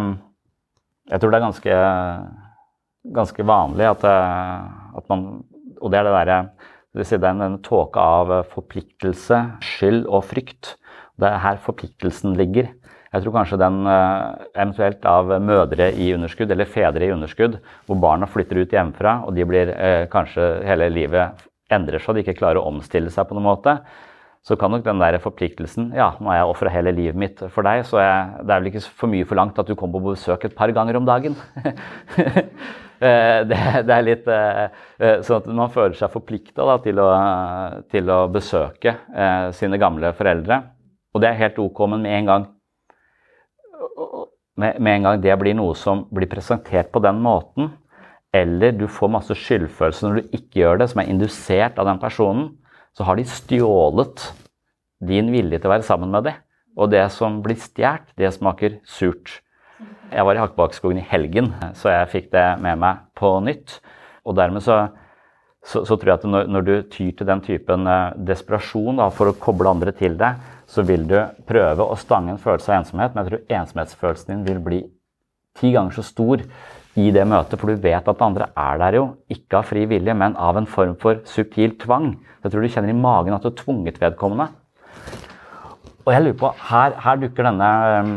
Jeg tror det er ganske, ganske vanlig at, at man Og det er det derre det er den tåka av forpliktelse, skyld og frykt. Det er her forpliktelsen ligger. Jeg tror kanskje den eventuelt av mødre i underskudd eller fedre i underskudd, hvor barna flytter ut hjemmefra og de blir kanskje hele livet endrer seg og de ikke klarer å omstille seg på noen måte, så kan nok den der forpliktelsen Ja, nå har jeg ofra hele livet mitt for deg, så jeg, det er vel ikke for mye forlangt at du kommer på besøk et par ganger om dagen. det, det, er litt sånn at man føler seg forplikta til, til, å besøke eh, sine gamle foreldre. Og det er helt ok, men med en gang med en gang det blir noe som blir presentert på den måten, eller du får masse skyldfølelse når du ikke gjør det, som er indusert av den personen, så har de stjålet din vilje til å være sammen med dem. Og det som blir stjålet, det smaker surt. Jeg var i Hakkebakkeskogen i helgen, så jeg fikk det med meg på nytt. Og dermed så, så, så tror jeg at når, når, du tyr til den typen uh, desperasjon for å koble andre til deg, så vil du prøve å stange en følelse av ensomhet, men jeg tror ensomhetsfølelsen din vil bli ti ganger så stor i det møtet, for du vet at andre er der jo, ikke av fri vilje, men av en form for subtil tvang. Jeg tror du kjenner i magen at du har tvunget vedkommende. Og jeg lurer på, Her, her dukker denne, um,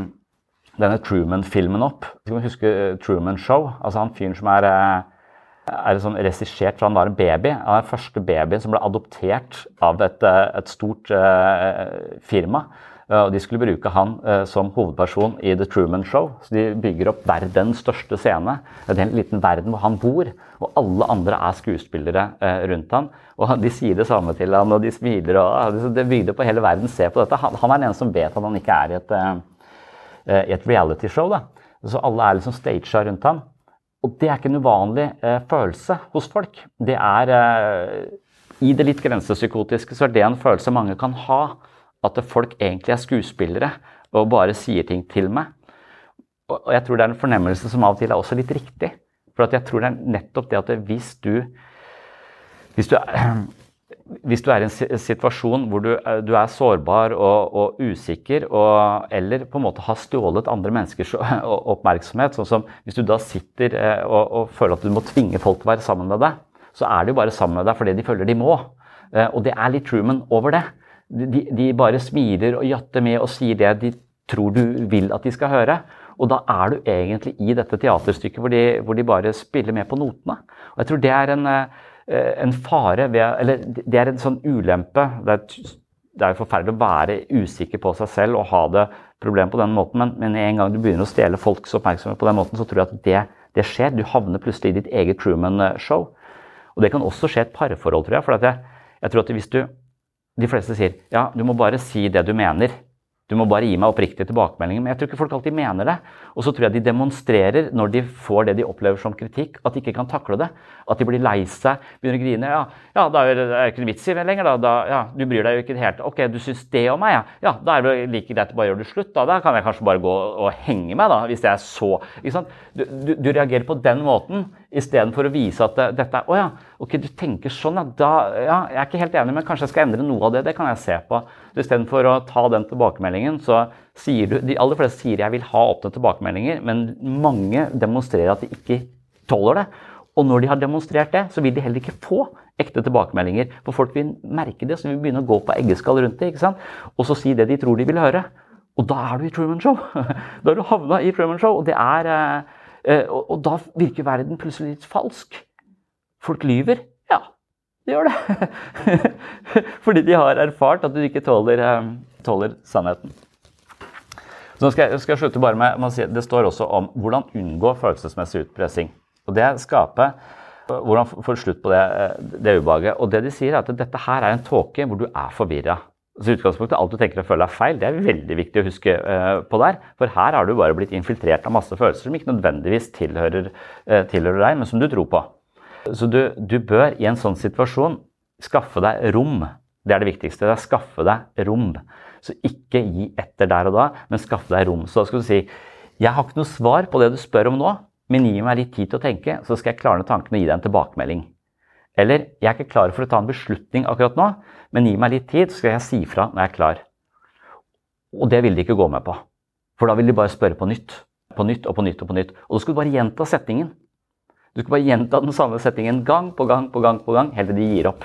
denne Truman-filmen opp. Skal huske uh, Truman Show? Altså han fyren som er, uh, er sånn regissert fra han var en baby. Han er den første babyen som ble adoptert av et, et stort uh, firma. Og de skulle bruke han eh, som hovedperson i The Truman Show. Så de bygger opp verdens største scene. En liten verden hvor han bor, og alle andre er skuespillere eh, rundt han. Og de sier det samme til han, og de smiler. og Det bygde på hele verden Se på dette. Han, er den eneste som vet at han ikke er i et, eh, i et realityshow. Så alle er liksom staged rundt han. Og det er ikke en uvanlig eh, følelse hos folk. Det er eh, I det litt grensepsykotiske så er det en følelse mange kan ha at folk egentlig er skuespillere og bare sier ting til meg. Og jeg tror det er en fornemmelse som av og til er også litt riktig. For jeg tror det er nettopp det at hvis du Hvis du, hvis du er i en situasjon hvor du, du er sårbar og, og usikker, og, eller på en måte har stjålet andre menneskers oppmerksomhet, sånn som hvis du da sitter eh, og, og føler at du må tvinge folk til å være sammen med deg, så er de jo bare sammen med deg fordi de føler de må. Eh, og det er litt Truman over det de, de, bare smiler og jatter med og sier det de tror du vil at de skal høre. Og da er du egentlig i dette teaterstykket hvor de, hvor de bare spiller med på notene. Og jeg tror det er en, eh, en fare ved Eller det er en sånn ulempe. Det er, det er forferdelig å være usikker på seg selv og ha det problem på den måten, men, men en gang du begynner å stjele folks oppmerksomhet på den måten, så tror jeg at det, det skjer. Du havner plutselig i ditt eget Truman-show. Og det kan også skje et parforhold, tror jeg. For jeg, jeg tror at hvis du de fleste sier ja, du må bare si det du mener. Du må bare gi meg oppriktige tilbakemeldinger. Men jeg tror ikke folk alltid mener det. Og så tror jeg de demonstrerer når de får det de opplever som kritikk, at de ikke kan takle det. At de blir lei seg, begynner å grine. Ja, ja da er det ikke noe vits i lenger. Da. da. ja, du bryr deg jo ikke helt. Ok, du syns det om meg, ja. Ja, Da er det like greit å bare gjøre det slutt. Da. da kan jeg kanskje bare gå og henge meg, da, hvis det er så ikke sant? Du, du, du reagerer på den måten istedenfor å vise at det, dette er Å ja, ok, du tenker sånn, ja. Da, ja. Jeg er ikke helt enig, men kanskje jeg skal endre noe av det. Det kan jeg se på. Istedenfor å ta den tilbakemeldingen, så sier du De aller fleste sier jeg vil ha åpne tilbakemeldinger, men mange demonstrerer at de ikke tåler det. Og når de har demonstrert det, så vil de heller ikke få ekte tilbakemeldinger. For folk vil merke det, så vil begynne å gå på eggeskall rundt det. ikke sant? Og så si det de tror de vil høre. Og da er du i Truman Show! Da har du havna i Truman Show, og det er eh, Eh, og, da virker verden plutselig litt falsk. Folk lyver. Ja, de gjør det. Fordi de har erfart at du ikke tåler, eh, tåler sannheten. Så skal jeg, skal jeg slutte bare med, med si, Det står også om hvordan unngå følelsesmessig utpressing. Og det skaper hvordan få slutt på det, eh, det ubehaget. Og det de sier, er at dette her er en tåke hvor du er forvirra. Så utgangspunktet, Alt du tenker og føler er feil, det er veldig viktig å huske uh, på der. For her har du bare blitt infiltrert av masse følelser som ikke nødvendigvis tilhører, uh, tilhører deg, men som du tror på. Så du, du, bør i en sånn situasjon skaffe deg rom. Det er det viktigste. det er Skaffe deg rom. Så ikke gi etter der og da, men skaffe deg rom. Så da skal du si jeg har ikke noe svar på det du spør om nå, men gi meg litt tid til å tenke, så skal jeg klarne tankene og gi deg en tilbakemelding. Eller jeg er ikke klar for å ta en beslutning akkurat nå, men gi meg litt tid, så skal jeg si fra når jeg er klar. Og det vil de ikke gå med på. For da vil de bare spørre på nytt. På nytt og på nytt og på nytt. Og da skal du bare gjenta setningen. Du skal bare gjenta den samme setningen gang på gang på gang på gang, helt til de gir opp.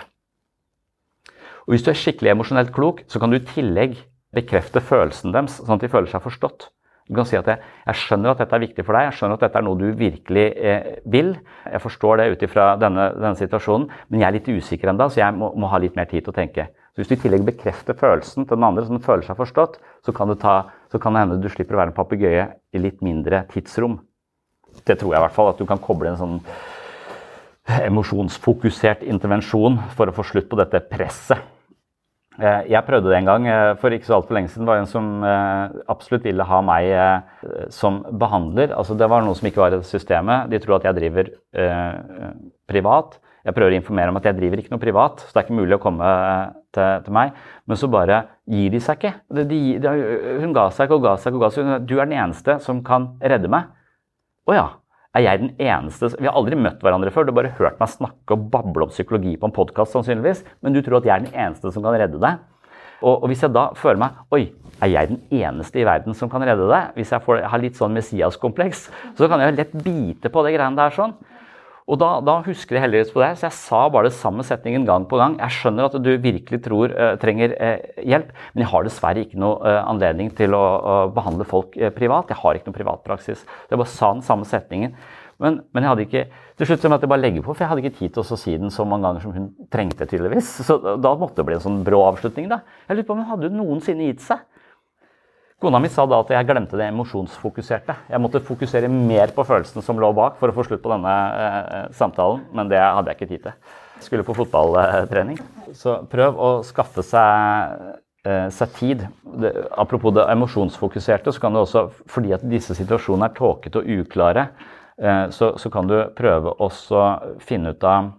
Og Hvis du er skikkelig emosjonelt klok, så kan du i tillegg bekrefte følelsen deres, sånn at de føler seg forstått. Du kan si at jeg, jeg, skjønner at dette er viktig for deg, jeg skjønner at dette er noe du virkelig eh, vil. Jeg forstår det ut ifra denne, denne, situasjonen, men jeg er litt usikker ennå, så jeg må, må, ha litt mer tid til å tenke. Så Hvis du i tillegg bekrefter følelsen til den andre, som føler seg forstått, så kan, ta, så kan det hende du slipper å være en papegøye i litt mindre tidsrom. Det tror jeg i hvert fall, at du kan koble en sånn emosjonsfokusert intervensjon for å få slutt på dette presset jeg prøvde det en gang eh, for ikke så altfor lenge siden. Det var en som eh, absolutt ville ha meg som behandler. Altså, det var noe som ikke var i systemet. De tror at jeg driver eh, privat. Jeg prøver å informere om at jeg driver ikke noe privat, så det er ikke mulig å komme til, til meg. Men så bare gir de seg ikke. De, de, hun ga seg ikke og ga seg ikke. og ga seg. Du er den eneste som kan redde meg. Å ja. Er jeg den eneste Vi har aldri møtt hverandre før. Du har bare hørt meg snakke og bable om psykologi på en podkast, sannsynligvis. Men du tror at jeg er den eneste som kan redde deg. Og, og, hvis jeg da føler meg Oi, er jeg den eneste i verden som kan redde deg? Hvis jeg får, har litt sånn Messias-kompleks, så kan jeg lett bite på det greiene der sånn. Og da, da, husker jeg heldigvis på det, så jeg sa bare det samme setningen gang på gang. Jeg skjønner at du virkelig tror uh, trenger uh, hjelp, men jeg har dessverre ikke noe uh, anledning til å behandle folk privat. Jeg har ikke noe privatpraksis. Jeg bare sa den samme setningen. Men, men, jeg hadde ikke til slutt måtte jeg bare legge på, for jeg hadde ikke tid til å si den så mange ganger som hun trengte. tydeligvis. Så da måtte det bli en sånn brå avslutning. da. Jeg lurer på om hun hadde noensinne gitt seg. Kona mi sa da at jeg glemte det emosjonsfokuserte. Jeg måtte fokusere mer på følelsene som lå bak for å få slutt på denne eh, samtalen, men det hadde jeg ikke tid til. Skulle på fotballtrening. Så prøv å skaffe seg, eh, seg tid. Det, apropos det emosjonsfokuserte, så kan du også, fordi at disse situasjonene er tåkete og uklare, eh, så, så, kan du prøve å finne ut av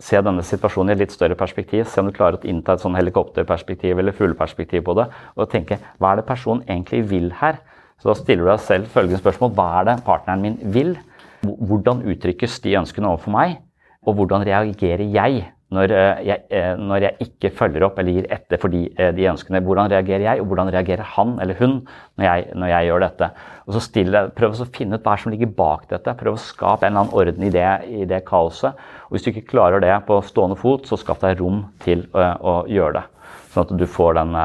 se denne situasjonen i et litt større perspektiv. Se om du klarer å innta et sånn helikopterperspektiv eller fugleperspektiv på det. Og tenke hva er det personen egentlig vil her? Så da stiller du deg selv følgende spørsmål. Hva er det partneren min vil? Hvordan uttrykkes de ønskene overfor meg? Og hvordan reagerer jeg når eh, jeg, eh, når jeg, ikke følger opp eller gir etter for de, eh, de, ønskene. Hvordan reagerer jeg, og hvordan reagerer han eller hun når jeg, når jeg gjør dette? Og så stille, Prøv å finne ut hva som ligger bak dette. Prøv å skape en eller annen orden i det, i det kaoset. Og Hvis du ikke klarer det på stående fot, så skaff deg rom til å, å, gjøre det. Sånn at du får den,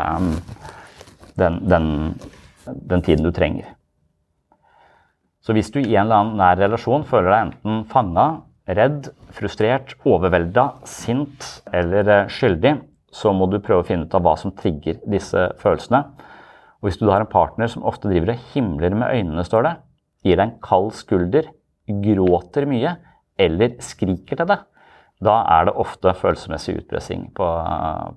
den, den, den tiden du trenger. Så hvis du i en eller annen nær relasjon føler deg enten fanga redd, frustrert, overvelda, sint eller eh, skyldig, så må du prøve å finne ut av hva som trigger disse følelsene. Og Hvis du har en partner som ofte driver og himler med øynene, står det, gir deg en kald skulder, gråter mye eller skriker til deg, da er det ofte følelsesmessig utpressing på,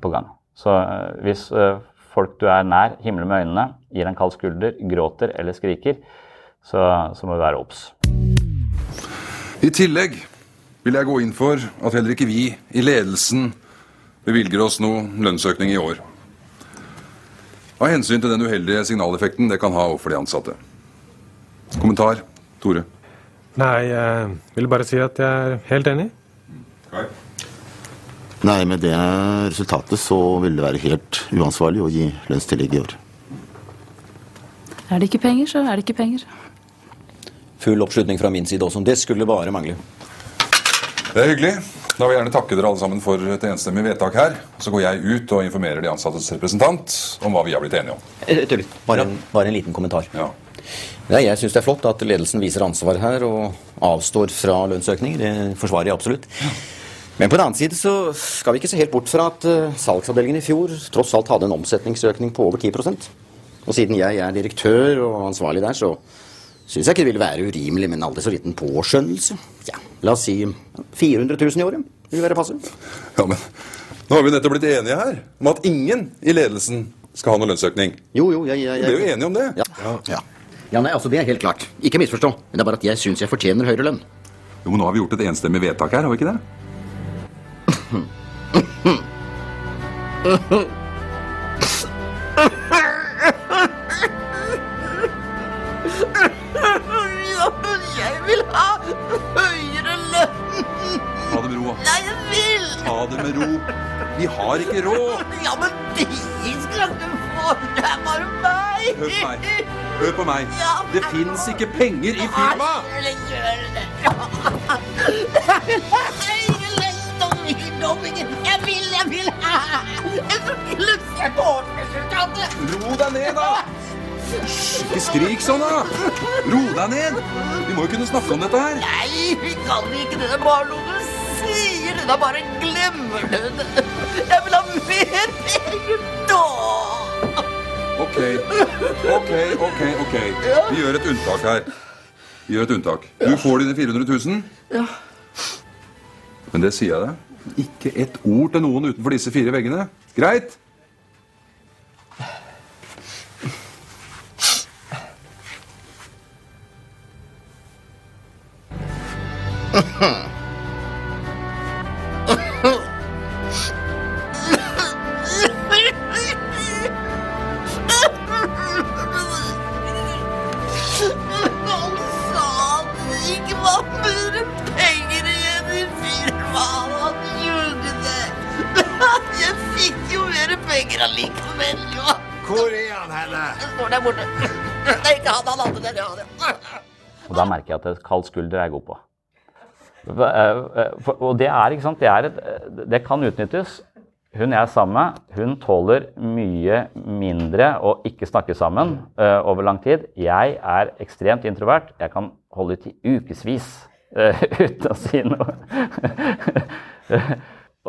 på gang. Så eh, hvis eh, folk du er nær, himler med øynene, gir deg en kald skulder, gråter eller skriker, så, så må du være obs. I tillegg vil jeg gå inn for at heller ikke vi i ledelsen bevilger oss noe lønnsøkning i år. Av hensyn til den uheldige signaleffekten det kan ha overfor de ansatte. Kommentar, Tore? Nei, jeg vil bare si at jeg er helt enig. Kai? Nei, med det resultatet så vil det være helt uansvarlig å gi lønnstillegg i år. Er det ikke penger, så er det ikke penger. Full oppslutning fra min side også. Det skulle bare mangle. Det er hyggelig. Da vil jeg gjerne takke dere alle sammen for et enstemmig vedtak her. Så går jeg ut og informerer de ansattes representant om hva vi har blitt enige om. Eh, bare en, bare en liten kommentar. Ja. Ja, jeg syns det er flott at ledelsen viser ansvar her og avstår fra lønnsøkninger. Det forsvarer jeg absolutt. Men på den annen side så skal vi ikke se helt bort fra at uh, salgsavdelingen i fjor tross alt hadde en omsetningsøkning på over 10% Og siden jeg er direktør og ansvarlig der, så syns jeg ikke det ville være urimelig med en aldri så liten påskjønnelse. Ja, La oss si 400 000 i året. Vil være passe. Ja, men nå har vi nettopp blitt enige her om at ingen i ledelsen skal ha noen lønnsøkning. Jo, jo, jeg, jeg, jeg... Vi ble jo enige om det. Ja. Ja. ja. ja, nei, altså Det er helt klart. Ikke misforstå. Men det er bare at jeg syns jeg fortjener høyere lønn. Jo, men Nå har vi gjort et enstemmig vedtak her, har vi ikke det? Ta det med ro. Nei, jeg vil. Ta det med ro. Vi har ikke råd. Ja, men det skal du få! det er bare meg! Hør på meg. Hør på meg. Det fins ikke penger i firmaet! Nei, gjør det. Jeg vil, jeg vil! Jeg skulle se på årsresultatet! Ro deg ned, da! Hysj, ikke skrik sånn, da! Ro deg ned! Vi må jo kunne snakke om dette her. Nei, vi kan ikke det. Det er bare noe du sier. Det da bare glemmer du det. Jeg vil ha mer penger nå! Ok, ok, ok. ok. Vi gjør et unntak her. Vi gjør et unntak. Du får dine 400 000. Ja. Men det sier jeg deg. Ikke ett ord til noen utenfor disse fire veggene. Greit? Og da merker jeg at kald skulder er god på. For- for- Og det er, ikke sant, det, er et, det kan utnyttes. Hun jeg er sammen med, hun tåler mye mindre å ikke snakke sammen uh, over lang tid. Jeg er ekstremt introvert. Jeg kan holde ut i ukevis uh, uten å si noe.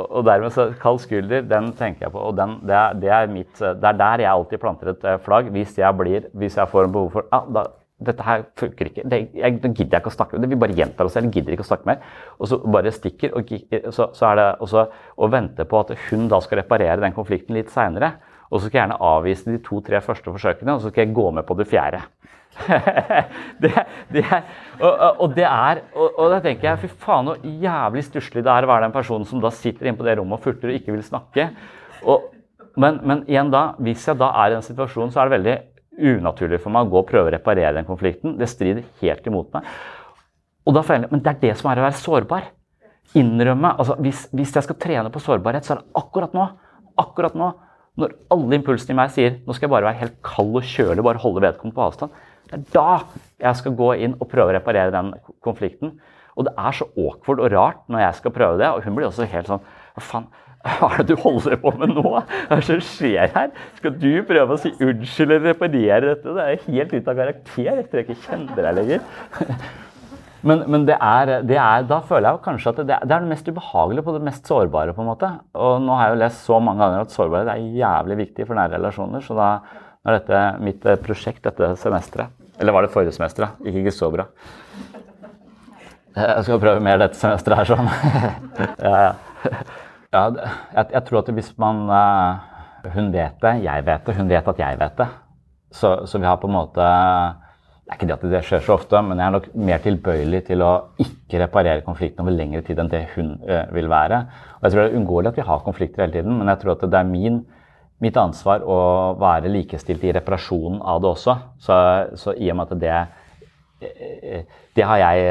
og, dermed så kald skulder, den tenker jeg på. Og den, det, er, det, er mitt, det er der jeg alltid planter et eh, flagg. Hvis jeg, blir, hvis jeg får en behov for ah, da, dette her funker ikke. Det, jeg, da gidder jeg ikke å snakke med det. Vi bare gjentar oss selv. Gidder ikke å snakke mer. Og så bare stikker. Og så, så er det også å vente på at hun da skal reparere den konflikten litt seinere. Og så skal jeg gjerne avvise de to-tre første forsøkene, og så skal jeg gå med på det fjerde. det, det er, og, og det er og, og da tenker jeg fy faen så jævlig stusslig det er å være den personen som da sitter inne på det rommet og furter og ikke vil snakke. Og, men, men igjen da, hvis jeg da er i den situasjonen, så er det veldig unaturlig for meg å gå og prøve å reparere den konflikten. Det strider helt imot meg. Og da føler jeg, Men det er det som er å være sårbar. Innrømme. altså hvis, hvis jeg skal trene på sårbarhet, så er det akkurat nå. Akkurat nå. Når alle impulsene i meg sier nå skal jeg bare være helt kald og kjølig, bare holde vedkommende på avstand. Det er da jeg skal gå inn og prøve å reparere den konflikten. Og det er så awkward og rart når jeg skal prøve det. Og hun blir også helt sånn Hva faen? Hva er det du holder på med nå? Hva er det som skjer her? Skal du prøve å si unnskyld eller reparere dette? Det er helt ute av karakter. Tror jeg ikke kjenner deg lenger. Men, men det er, det er, da føler jeg kanskje at det, det er det mest ubehagelige på det mest sårbare. på en måte. Og nå har jeg jo lest så mange ganger at sårbarhet er jævlig viktig for nære relasjoner. Så da er dette mitt eh, prosjekt dette semesteret. Eller var det forrige semester? da? Gikk ikke så bra. Jeg skal prøve mer dette semesteret her, sånn. ja, ja. Ja jeg, jeg tror at hvis man eh, Hun vet det, jeg vet det, hun vet at jeg vet det. Så, så vi har på en måte Det er ikke det at det skjer så ofte, men jeg er nok mer tilbøyelig til å ikke reparere konflikten over lengre tid enn det hun eh, vil være. Og jeg tror det er uunngåelig at vi har konflikter hele tiden, men jeg tror at det er min, mitt ansvar å være likestilt i reparasjonen av det også. Så, så i og med at det eh, det har jeg,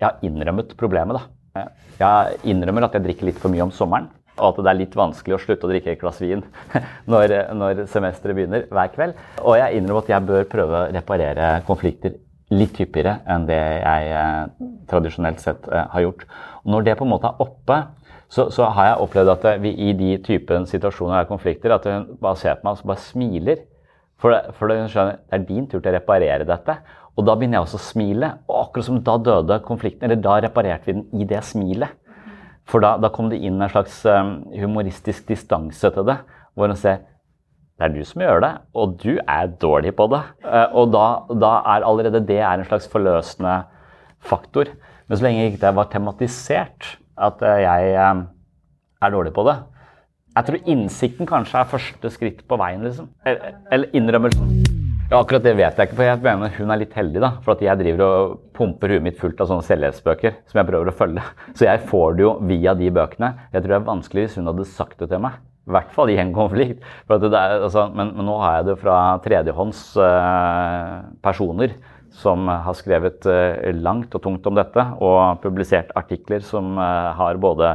jeg har innrømmet problemet, da. Jeg innrømmer at jeg drikker litt for mye om sommeren. Og at det er litt vanskelig å slutte å drikke et glass vin når, når semesteret begynner hver kveld. Og jeg innrømmer at jeg bør prøve å reparere konflikter litt hyppigere enn det jeg eh, tradisjonelt sett eh, har gjort. Og når det på en måte er oppe, så, så har jeg opplevd at vi i de typen situasjoner og konflikter, at hun bare ser på meg og bare smiler. For, det, for det, hun skjønner, det er din tur til å reparere dette. Og da begynner jeg også å smile. Og akkurat som da døde konflikten, eller da reparerte vi den i det smilet. For da, da kom det inn en slags um, humoristisk distanse til det. Hvor hun ser det er du som gjør det, og du er dårlig på det. Eh, og da, da er allerede det er en slags forløsende faktor. Men så lenge ikke det var tematisert at eh, jeg eh, er dårlig på det Jeg tror innsikten kanskje er første skritt på veien, liksom. Eller innrømmelsen. Ja, akkurat det vet jeg ikke, for jeg mener hun er litt heldig. da, For at jeg driver og pumper huet mitt fullt av sånne selvhjelpsbøker som jeg prøver å følge. Så jeg får det jo via de bøkene. Jeg tror det er vanskelig hvis hun hadde sagt det til meg. I hvert fall i en konflikt. Er, altså, men, men nå har jeg det fra tredjehånds eh, personer som har skrevet eh, langt og tungt om dette, og publisert artikler som eh, har både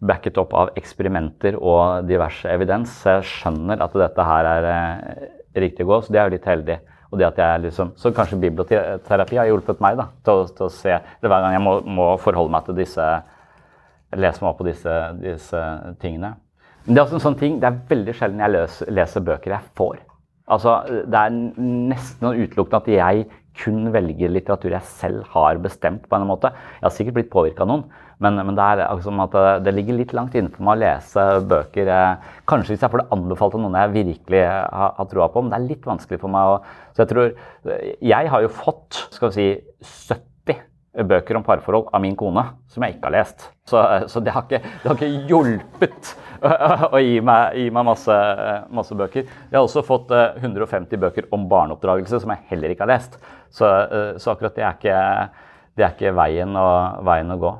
backet opp av eksperimenter og diverse evidens. Så jeg skjønner at dette her er eh, riktig gå, så det er jo litt heldig. Og det at jeg liksom, Så kanskje biblioterapi har hjulpet meg da, til, å, til å se eller Hver gang jeg må, må forholde meg til disse Lese meg opp på disse, disse tingene. Men det er også en sånn ting, det er veldig sjelden jeg leser, leser bøker jeg får. Altså, Det er nesten utelukkende at jeg kun velger litteratur jeg selv har bestemt. på en måte. Jeg har sikkert blitt påvirka av noen, men, men, det er liksom at det, ligger litt langt inne for meg å lese bøker. Eh, kanskje hvis jeg får det anbefalt av noen jeg virkelig har, har troa på, men det er litt vanskelig for meg. Å, så Jeg tror, jeg har jo fått skal vi si, 70 bøker om parforhold av min kone som jeg ikke har lest. Så, så det, har ikke, det, har ikke, hjulpet å gi meg, gi meg masse, masse, bøker. Jeg har også fått 150 bøker om barneoppdragelse som jeg heller ikke har lest. Så, så akkurat det er ikke, det er ikke veien, å, veien å gå.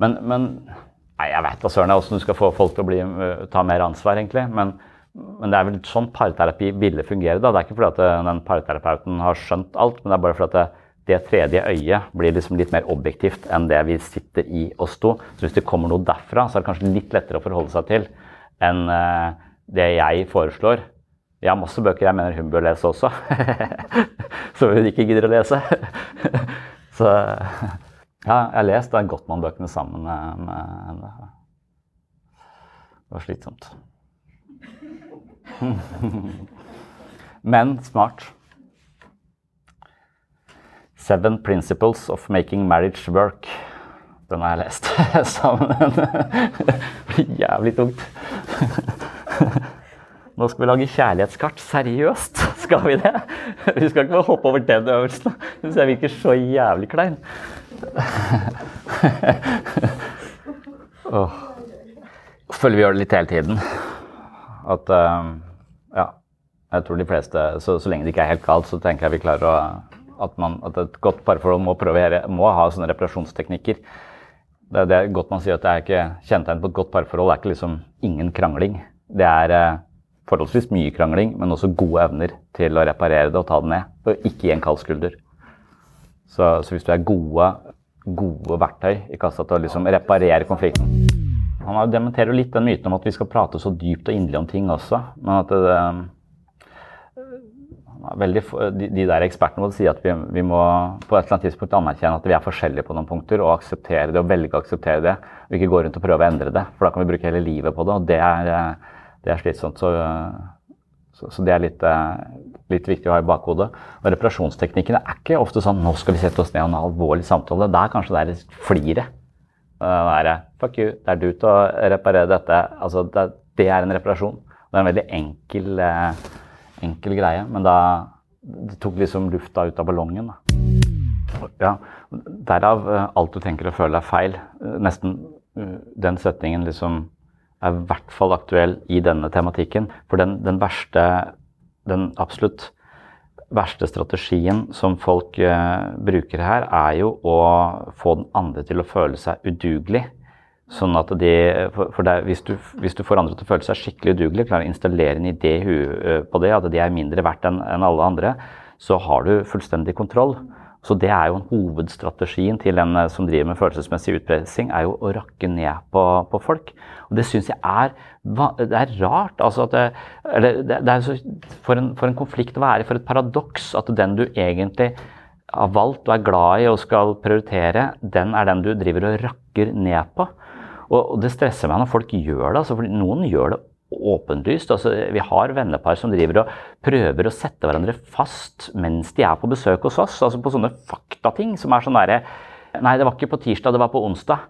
Men, men nei, jeg vet da søren åssen du skal få folk til å bli, eh, ta mer ansvar, egentlig. Men, men, det er vel sånn parterapi ville fungere. da. Det er ikke fordi at eh, den parterapeuten har skjønt alt, men det er bare fordi at det, det tredje øyet blir liksom litt mer objektivt enn det vi sitter i oss to. Så hvis det kommer noe derfra, så er det kanskje litt lettere å forholde seg til enn det jeg foreslår. Jeg har masse bøker jeg mener hun bør lese også, så hun ikke gidder å lese. så ja, jeg har lest Gottmann-bøkene sammen med henne. Det var slitsomt. Men smart. Seven Principles of Making Marriage Work. Den har jeg lest sammen. Det blir jævlig tungt. Nå skal vi lage kjærlighetskart. Seriøst, skal vi det? Vi skal ikke bare hoppe over den øvelsen. Det syns jeg virker så jævlig klein oh. Føler vi gjør det litt hele tiden. At uh, Ja. Jeg tror de fleste, så, så, lenge det ikke er helt kaldt, så tenker jeg vi klarer å At, man, at et godt parforhold må, prøve, må ha sånne reparasjonsteknikker. Det, det er godt man sier at det er ikke kjennetegn på et godt parforhold. Det er ikke liksom ingen krangling. Det er uh, forholdsvis mye krangling, men også gode evner til å reparere det og ta det ned. Og ikke gi en kald skulder. Så, så, hvis du er gode, gode verktøy i kassa til å liksom reparere konflikten Han dementerer litt den myten om at vi skal prate så dypt og inderlig om ting også. Men at det, veldig, de, de, der ekspertene måtte si at vi, vi, må på et eller annet tidspunkt anerkjenne at vi er forskjellige på noen punkter, og akseptere det og velge å akseptere det. Og ikke gå rundt og prøve å endre det, for da kan vi bruke hele livet på det. Og det er, det er slitsomt. Så, så, så det er litt, litt viktig å ha i bakhodet. Og reparasjonsteknikkene er ikke ofte sånn 'nå skal vi sette oss ned og ha en alvorlig samtale'. Det er kanskje det er fliret. Det er 'fuck you, det er du til å reparere dette'. Altså, det, det, er en reparasjon. Det er en veldig enkel, eh, enkel greie, men da det tok liksom lufta ut av ballongen. Da. Ja, derav eh, alt du tenker og føler er feil. Eh, nesten den setningen liksom er i hvert fall aktuell i denne tematikken. For den, den verste den absolutt verste strategien som folk uh, bruker her, er jo å få den andre til å føle seg udugelig. Sånn at de, for, for det, hvis, du, hvis, du, får andre til å føle seg skikkelig udugelig, klarer å installere en idé i huet uh, på det, at de er mindre verdt enn en alle andre, så har du fullstendig kontroll. Så det er jo en hovedstrategien til en eh, som driver med følelsesmessig utpressing, er jo å rakke ned på, på folk. Og det syns jeg er, det er rart. Altså det, det, er så, for, en, for en konflikt å være, for et paradoks, at den du egentlig har valgt og er glad i og skal prioritere, den er den du driver og rakker ned på. Og, og det stresser meg når folk gjør det. Altså, for noen gjør det åpenlyst. Altså, vi har vennepar som driver og prøver å sette hverandre fast mens de er på besøk hos oss. Altså på sånne faktating som er sånn derre Nei, det var ikke på tirsdag, det var på onsdag.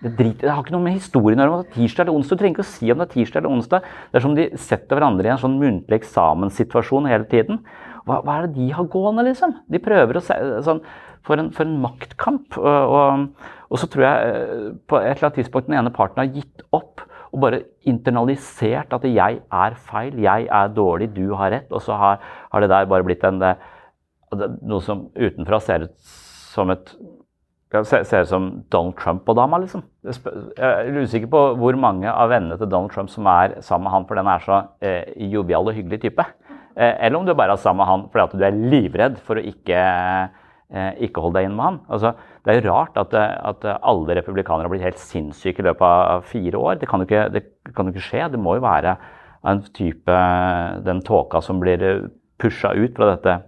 Det, driter, det har ikke noe med historien å gjøre. Tirsdag eller onsdag. Du trenger ikke å si om det er tirsdag eller onsdag. Det er som de setter hverandre i en sånn muntlig eksamenssituasjon hele tiden. Hva, hva, er det de har gående, liksom? De prøver å se sånn, for, en, for en maktkamp. Og, og, og, så tror jeg eh, på et eller annet tidspunkt den ene parten har gitt opp og bare internalisert at 'jeg er feil', 'jeg er dårlig', 'du har rett'. Og så har, har det der bare blitt en, noe som utenfra ser ut som et ser, ser ut som Donald Trump og dama, liksom. Jeg er usikker på hvor mange av vennene til Donald Trump som er sammen med han for den er så eh, jovial og hyggelig type. Eh, eller om du bare er sammen med han fordi at du er livredd for å ikke eh, ikke hold deg inn med han. Altså, det er jo rart at, eh, at alle republikanere har blitt helt sinnssyke i løpet av fire år. Det kan jo ikke, det kan jo ikke skje. Det må jo være en type Den tåka som blir pusha ut fra dette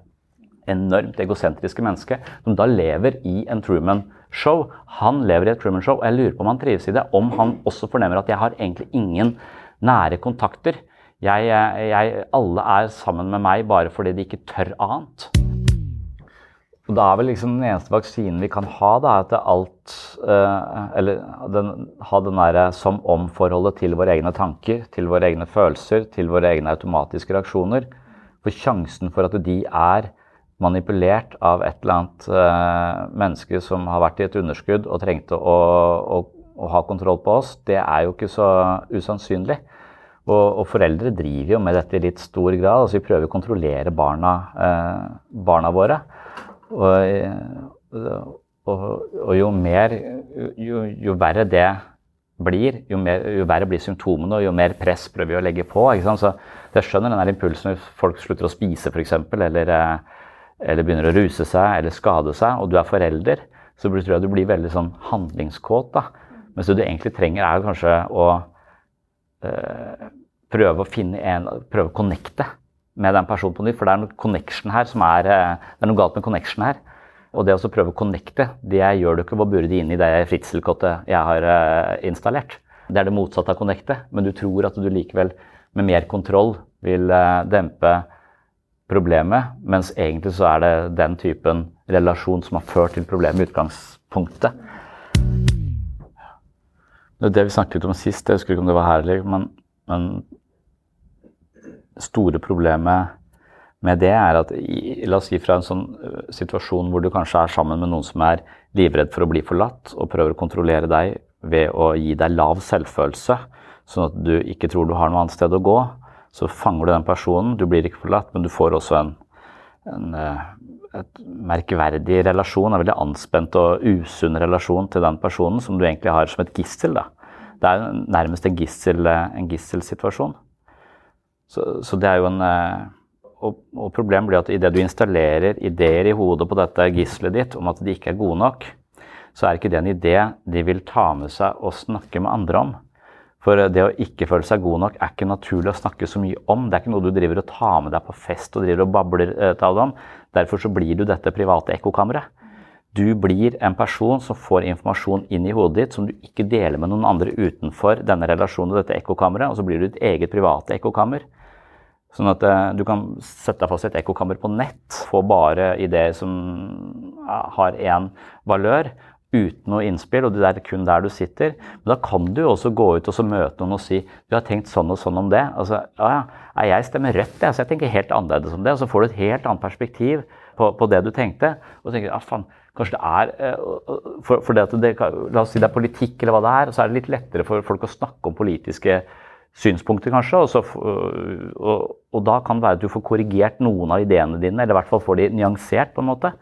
enormt egosentriske mennesket, som da lever i en Truman-show. Han lever i et Truman-show, og jeg lurer på om han trives i det. Om han også fornemmer at jeg har egentlig ingen nære kontakter. Jeg, jeg, alle er sammen med meg bare fordi de ikke tør annet. Og da er vel liksom den eneste vaksinen vi kan ha, da, at alt eh, Eller den, ha den derre som om-forholdet til våre egne tanker, til våre egne følelser, til våre egne automatiske reaksjoner. For sjansen for at de er manipulert av et eller annet eh, menneske som har vært i et underskudd og trengte å, å, å, ha kontroll på oss, det er jo ikke så usannsynlig. Og, og, foreldre driver jo med dette i litt stor grad. altså Vi prøver å kontrollere barna, eh, barna våre. Og, og, og jo mer jo, jo, verre det blir, jo, mer, jo, verre blir symptomene, og jo mer press prøver vi å legge på. Så jeg skjønner den impulsen hvis folk slutter å spise, f.eks., eller, eh, eller begynner å ruse seg eller skade seg, og du er forelder, så tror jeg du blir veldig sånn handlingskåt. da. Mens det du egentlig trenger, er kanskje å øh, prøve å finne en Prøve å connecte med den personen på nytt. For det er noe connection her som er eh, Det er noe galt med connection her. Og det å prøve å connecte, det gjør du ikke ved å bure det inn i det fritzelkottet jeg har uh, installert. Det er det motsatte av connecte, men du tror at du likevel med mer kontroll vil uh, dempe problemet, mens egentlig så er det den typen relasjon som har ført til problemet i utgangspunktet. Det vi snakket om sist, jeg husker ikke om det var herlig, men, men store problemet med det er at la oss si fra en sånn situasjon hvor du kanskje er sammen med noen som er livredd for å bli forlatt, og prøver å kontrollere deg ved å gi deg lav selvfølelse, sånn at du ikke tror du har noe annet sted å gå, så fanger du den personen. Du blir ikke forlatt, men du får også en, en et merkverdig relasjon, en veldig anspent og usunn relasjon til den personen som du egentlig har som et gissel. Da. Det er nærmest en, gissel, en gisselsituasjon. Så, så, det er jo en eh, og, og problemet blir at idet du installerer ideer i hodet på dette gisselet ditt om at de ikke er gode nok, så er ikke det en idé de vil ta med seg og snakke med andre om. For det å ikke føle seg god nok er ikke naturlig å snakke så mye om. Det er ikke noe du driver og tar med deg på fest og driver og babler eh, til om. Derfor så blir du dette private ekkokammeret. Du blir en person som får informasjon inn i hodet ditt som du ikke deler med noen andre utenfor denne relasjonen og dette ekkokammeret, og så blir du ditt eget private ekkokammer. Sånn at eh, du kan sette deg fast i et ekkokammer på nett, få bare ideer som har én valør, uten noe innspill, og det er kun der du sitter. Men da kan du også gå ut og møte noen og si du har tenkt sånn og sånn om det. Altså, ja, ja, jeg stemmer rødt, jeg, så jeg tenker helt annerledes om det. Og så får du et helt annet perspektiv på, på det du tenkte. Og tenker, ja, faen, kanskje det er eh, for, for det det, La oss si det er politikk eller hva det er, så er det litt lettere for folk å snakke om politiske synspunkter, kanskje. Og, så, og, og, da kan det være at du får korrigert noen av ideene dine, eller i hvert fall får de nyansert. på en måte.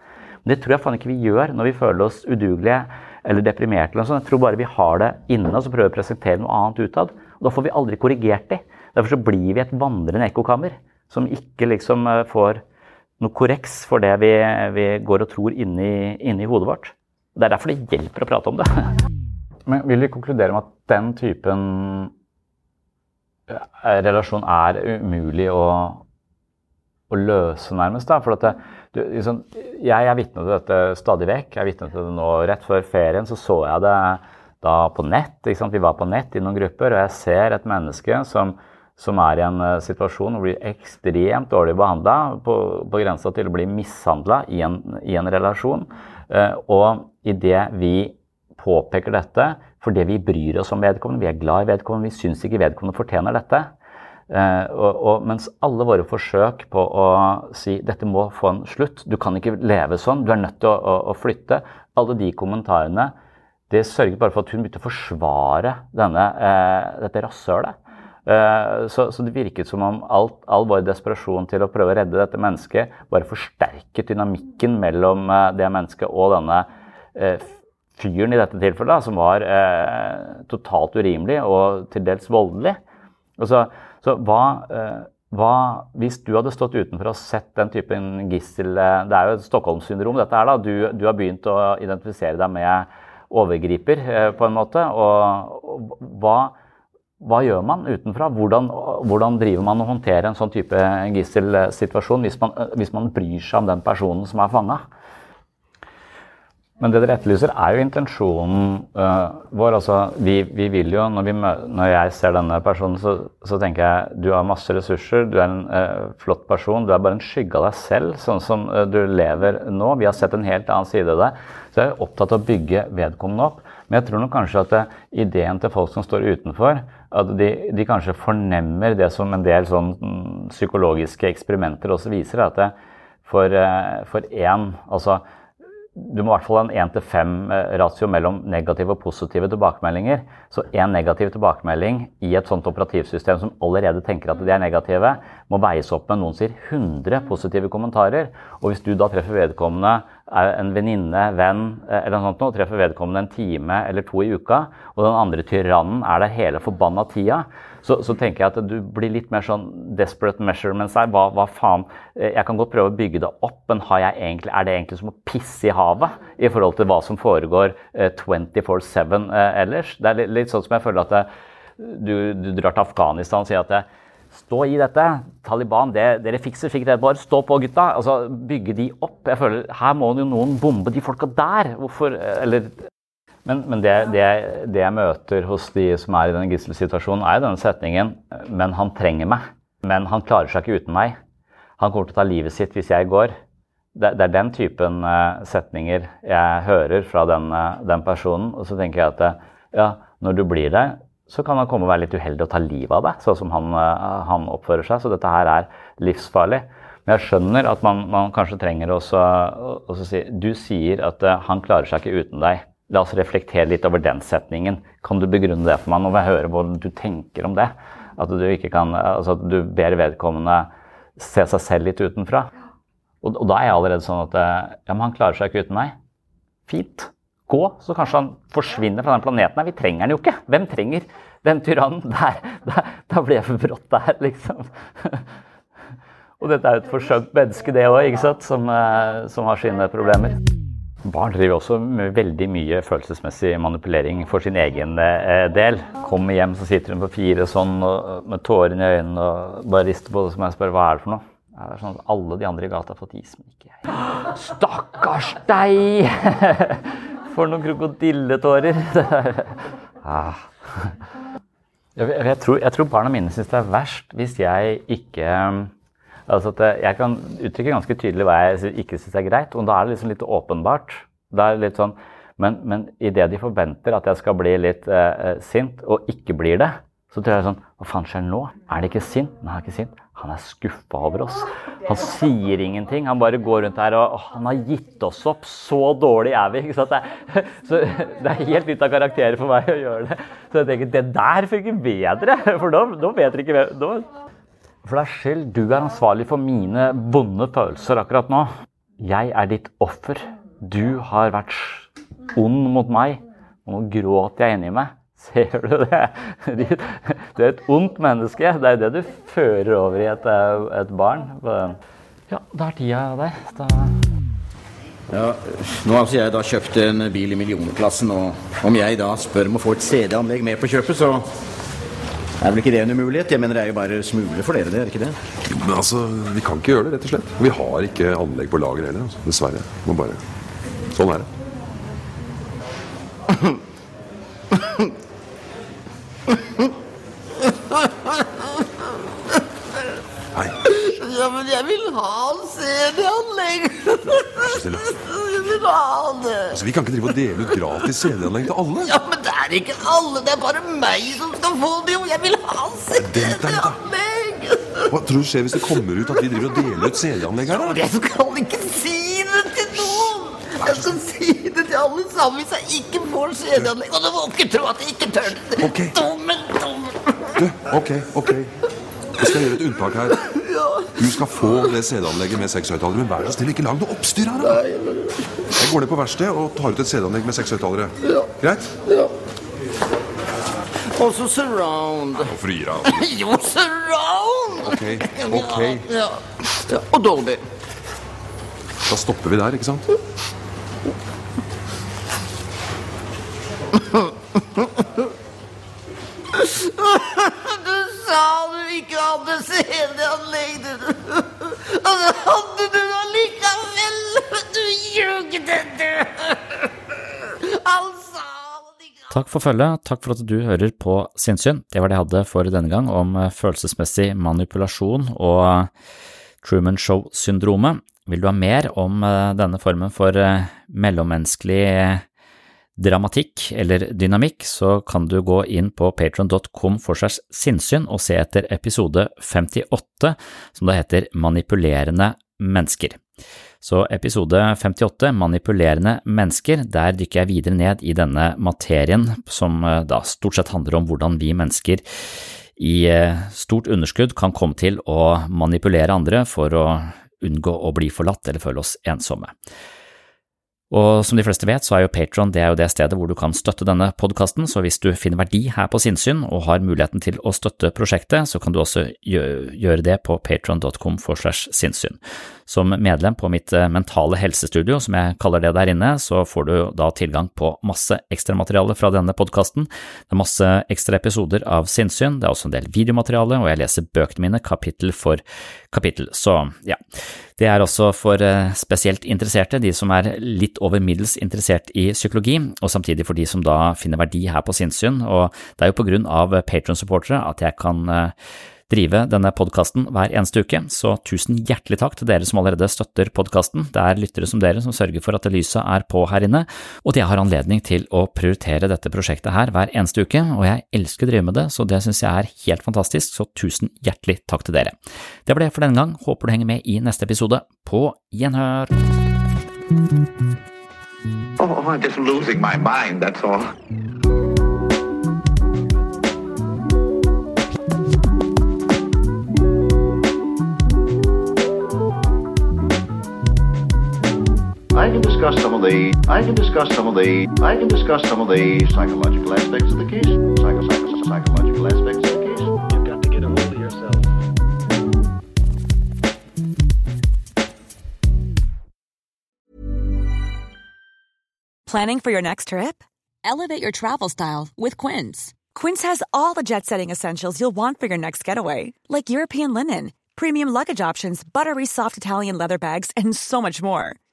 Men det tror jeg faen ikke vi gjør når vi føler oss udugelige eller deprimerte. eller. Jeg tror bare vi har det inne og så prøver å presentere noe annet utad. Og da får vi aldri korrigert det. Derfor så blir vi et vandrende ekkokammer som ikke liksom eh, får noe korreks for det vi, vi går og tror inni, inni hodet vårt. Det er derfor det hjelper å prate om det. Men vil vi konkludere med at den typen relasjon er umulig å, å løse, nærmest. da, for det, du, liksom, Jeg er vitne til dette stadig vekk. Jeg er vitne til det nå Rett før ferien så så jeg det da på nett. Vi var på nett i noen grupper, og jeg ser et menneske som, som er i en uh, situasjon og blir ekstremt dårlig behandla, på, på grensa til å bli mishandla i, i, en relasjon. Uh, og idet vi påpeker dette, fordi vi bryr oss om vedkommende, vi er glad i vedkommende, vi syns ikke vedkommende fortjener dette. Uh, og, og, mens alle våre forsøk på å si dette må få en slutt, du kan ikke leve sånn, du er nødt til å, å, å flytte, alle de kommentarene det sørget bare for at hun begynte å forsvare denne, eh, dette rasshølet. Eh, så, så, det virket som om alt, all vår desperasjon til å prøve å redde dette mennesket bare forsterket dynamikken mellom det mennesket og denne fyren i dette tilfellet, da, som var eh, totalt urimelig og til dels voldelig. Så, så hva, eh, hva, hvis du hadde stått utenfor og sett den typen gissel eh, Det er jo et Stockholm-syndrom, dette her. da, du, du, har begynt å identifisere deg med overgriper, eh, på en måte. Og, og hva, hva, gjør man utenfra? Hvordan, hvordan, driver man og håndterer en sånn type gisselsituasjon hvis hvis man bryr seg om den personen som er fanga? Men det dere etterlyser, er jo intensjonen uh, vår. Altså, vi, vi, vil jo, når, vi, når, jeg ser denne personen, så, så, tenker jeg du har masse ressurser, du er en uh, flott person. Du er bare en skygge av deg selv, sånn som uh, du lever nå. Vi har sett en helt annen side av deg. Så jeg er opptatt av å bygge vedkommende opp. Men jeg tror nok kanskje at ideen til folk som står utenfor, at de, de kanskje fornemmer det som en del sånn mm, psykologiske eksperimenter også viser, at det for én altså du må i hvert fall ha en 1-5-ratio eh, mellom negative og positive tilbakemeldinger. Så én negativ tilbakemelding i et sånt operativsystem som allerede tenker at de er negative, må veies opp med noen sier 100 positive kommentarer. Og hvis du da treffer vedkommende, er en venninne, venn eh, eller noe sånt, og treffer vedkommende en time eller to i uka, og den andre tyrannen er der hele forbanna tida, så, så, tenker jeg at du blir litt mer sånn desperate measurements her. Hva, hva, faen? Eh, jeg kan godt prøve å bygge det opp, men egentlig, er det egentlig som å pisse i havet i forhold til hva som foregår 24-7 eh, eh, ellers? Det er litt, litt, sånn som jeg føler at det, du, du, drar til Afghanistan og sier at det, Stå i dette. Taliban, det, dere fikser sikkert det. Bare stå på, gutta. Altså, Bygge de opp. Jeg føler, Her må jo noen bombe de folka der. Hvorfor Eller men, men det, det, det, jeg møter hos de som er i denne gisselsituasjonen, er denne setningen Men han trenger meg. Men han klarer seg ikke uten meg. Han kommer til å ta livet sitt hvis jeg går. Det, det er den typen uh, setninger jeg hører fra den, uh, den, personen. Og så tenker jeg at uh, ja, når du blir der, så kan han komme og være litt uheldig og ta livet av deg, sånn som han, han, oppfører seg. Så dette her er livsfarlig. Men jeg skjønner at man, man kanskje trenger å si Du sier at han klarer seg ikke uten deg. La oss reflektere litt over den setningen. Kan du begrunne det for meg? Nå vil jeg høre hvordan du tenker om det. At du, kan, altså at du ber vedkommende se seg selv litt utenfra. Og, og, da er jeg allerede sånn at ja, men han klarer seg ikke uten meg. Fint. Gå, så kanskje han forsvinner fra den planeten. Nei, vi trenger han jo ikke. Hvem trenger den tyrannen? Der, da blir jeg for brått der, liksom. og dette er jo et forsøkt menneske, det òg, som, eh, som har sine problemer. Barn driver også med veldig mye følelsesmessig manipulering for sin egen eh, del. Kommer hjem, så sitter hun på fire sånn med tårene i øynene og bare rister på det som jeg spør hva er det for noe. Ja, det er sånn at Alle de andre i gata har fått is, men ikke jeg. Stakkars deg! For noen krokodilletårer. ah. jeg, jeg, tror, jeg tror barna mine syns det er verst hvis jeg ikke Altså jeg kan uttrykke ganske tydelig hva jeg ikke syns er greit, og da er det liksom litt åpenbart. Da er litt sånn, Men, men idet de forventer at jeg skal bli litt eh, sint, og ikke blir det, så tror jeg sånn Hva faen skjer nå? Er det ikke sint? Nei, han er ikke sint. Han er skuffa over oss. Han sier ingenting. Han bare går rundt her og Han har gitt oss opp. Så dårlig er vi. sant? Det, så det er helt ute av karakterer for meg å gjøre det. Så jeg tenker det der funker bedre. For da, da vet dere ikke da, for det er selv, du er ansvarlig for mine vonde følelser akkurat nå. Jeg er ditt offer. Du har vært ond mot meg, og nå gråter jeg inni meg. Ser du det? Du er et ondt menneske. Det er det du fører over i et, et barn. Ja, da er tida der. Da ja, nå har altså jeg da kjøpt en bil i millionklassen, og om jeg da spør om å få et CD-anlegg med på kjøpet, så er vel ikke det en umulighet? Jeg mener Det er jo bare smule for dere, det er ikke det? Men altså, Vi kan ikke gjøre det, rett og slett. Vi har ikke anlegg på lager heller. Altså. Dessverre. Må bare Sånn er det. Hei. Ja, men jeg vil ha CD-anlegg. Jeg vil ha det. Altså, Vi kan ikke drive og dele ut gratis CD-anlegg til alle. Ja, men det er ikke alle. Det er bare meg som skal få det, og jeg vil ha CD-anlegg. Hva tror du skjer hvis det kommer ut at vi driver og deler ut CD-anlegg her? Jeg skal ikke si det til noen. Jeg skal si det til alle sammen hvis jeg ikke får CD-anlegg. Og du må ikke tro at jeg ikke tør det. Ok. Dommen, dummen. Du, ok, ok. Vi skal gjøre et unntak her. Du skal få det CD-anlegget med seks høyttalere, men vær så snill, ikke lag noe oppstyr her. da. Jeg går ned på verkstedet og tar ut et CD-anlegg med seks høyttalere. Greit? Ja. Og så surround. Hvorfor gir han? Jo, surround! Ok, ok. Ja, ja. Og Dolby. Da stopper vi der, ikke sant? Du sa du ikke hadde CD-anlegg. Og så hadde du allikevel. Du ljugde, du. Han sa Takk for følget, takk for at du hører på Sinnssyn. Det var det jeg hadde for denne gang om eh, følelsesmessig manipulasjon og Truman Show-syndromet. Vil du ha mer om eh, denne formen for eh, mellommenneskelig dramatikk eller dynamikk, så kan du gå inn på patron.com for seg sinnssyn og se etter episode 58, som da heter Manipulerende mennesker. Så episode 58, Manipulerende mennesker, der dykker jeg videre ned i denne materien, som eh, da stort sett handler om hvordan vi mennesker i eh, stort underskudd kan komme til å manipulere andre for å unngå å bli forlatt eller føle oss ensomme. Og som de fleste vet, så er jo Patron det, det stedet hvor du kan støtte denne podkasten, så hvis du finner verdi her på sinnssyn og har muligheten til å støtte prosjektet, så kan du også gjøre det på patron.com for slash sinnssyn. Som medlem på mitt eh, mentale helsestudio, som jeg kaller det der inne, så får du da tilgang på masse ekstramateriale fra denne podkasten. Det er masse ekstra episoder av Sinnsyn, det er også en del videomateriale, og jeg leser bøkene mine kapittel for kapittel. Så ja, det er også for eh, spesielt interesserte, de som er litt over middels interessert i psykologi, og samtidig for de som da finner verdi her på sinnssyn, og det er jo på grunn av Patron-supportere at jeg kan eh, drive denne podkasten hver eneste uke, så tusen hjertelig takk til dere som allerede støtter podkasten. Det er lyttere som dere som sørger for at lyset er på her inne, og at jeg har anledning til å prioritere dette prosjektet her hver eneste uke, og jeg elsker å drive med det, så det synes jeg er helt fantastisk, så tusen hjertelig takk til dere. Det var det for denne gang, håper du henger med i neste episode. På gjenhør! Oh, I'm just losing my mind, that's all. I can discuss some of the I can discuss some of the I can discuss some of the psychological aspects of the case. Psycho, psycho, psychological aspects of the case. You've got to get a hold of yourself. Planning for your next trip? Elevate your travel style with Quince. Quince has all the jet setting essentials you'll want for your next getaway, like European linen, premium luggage options, buttery soft Italian leather bags, and so much more.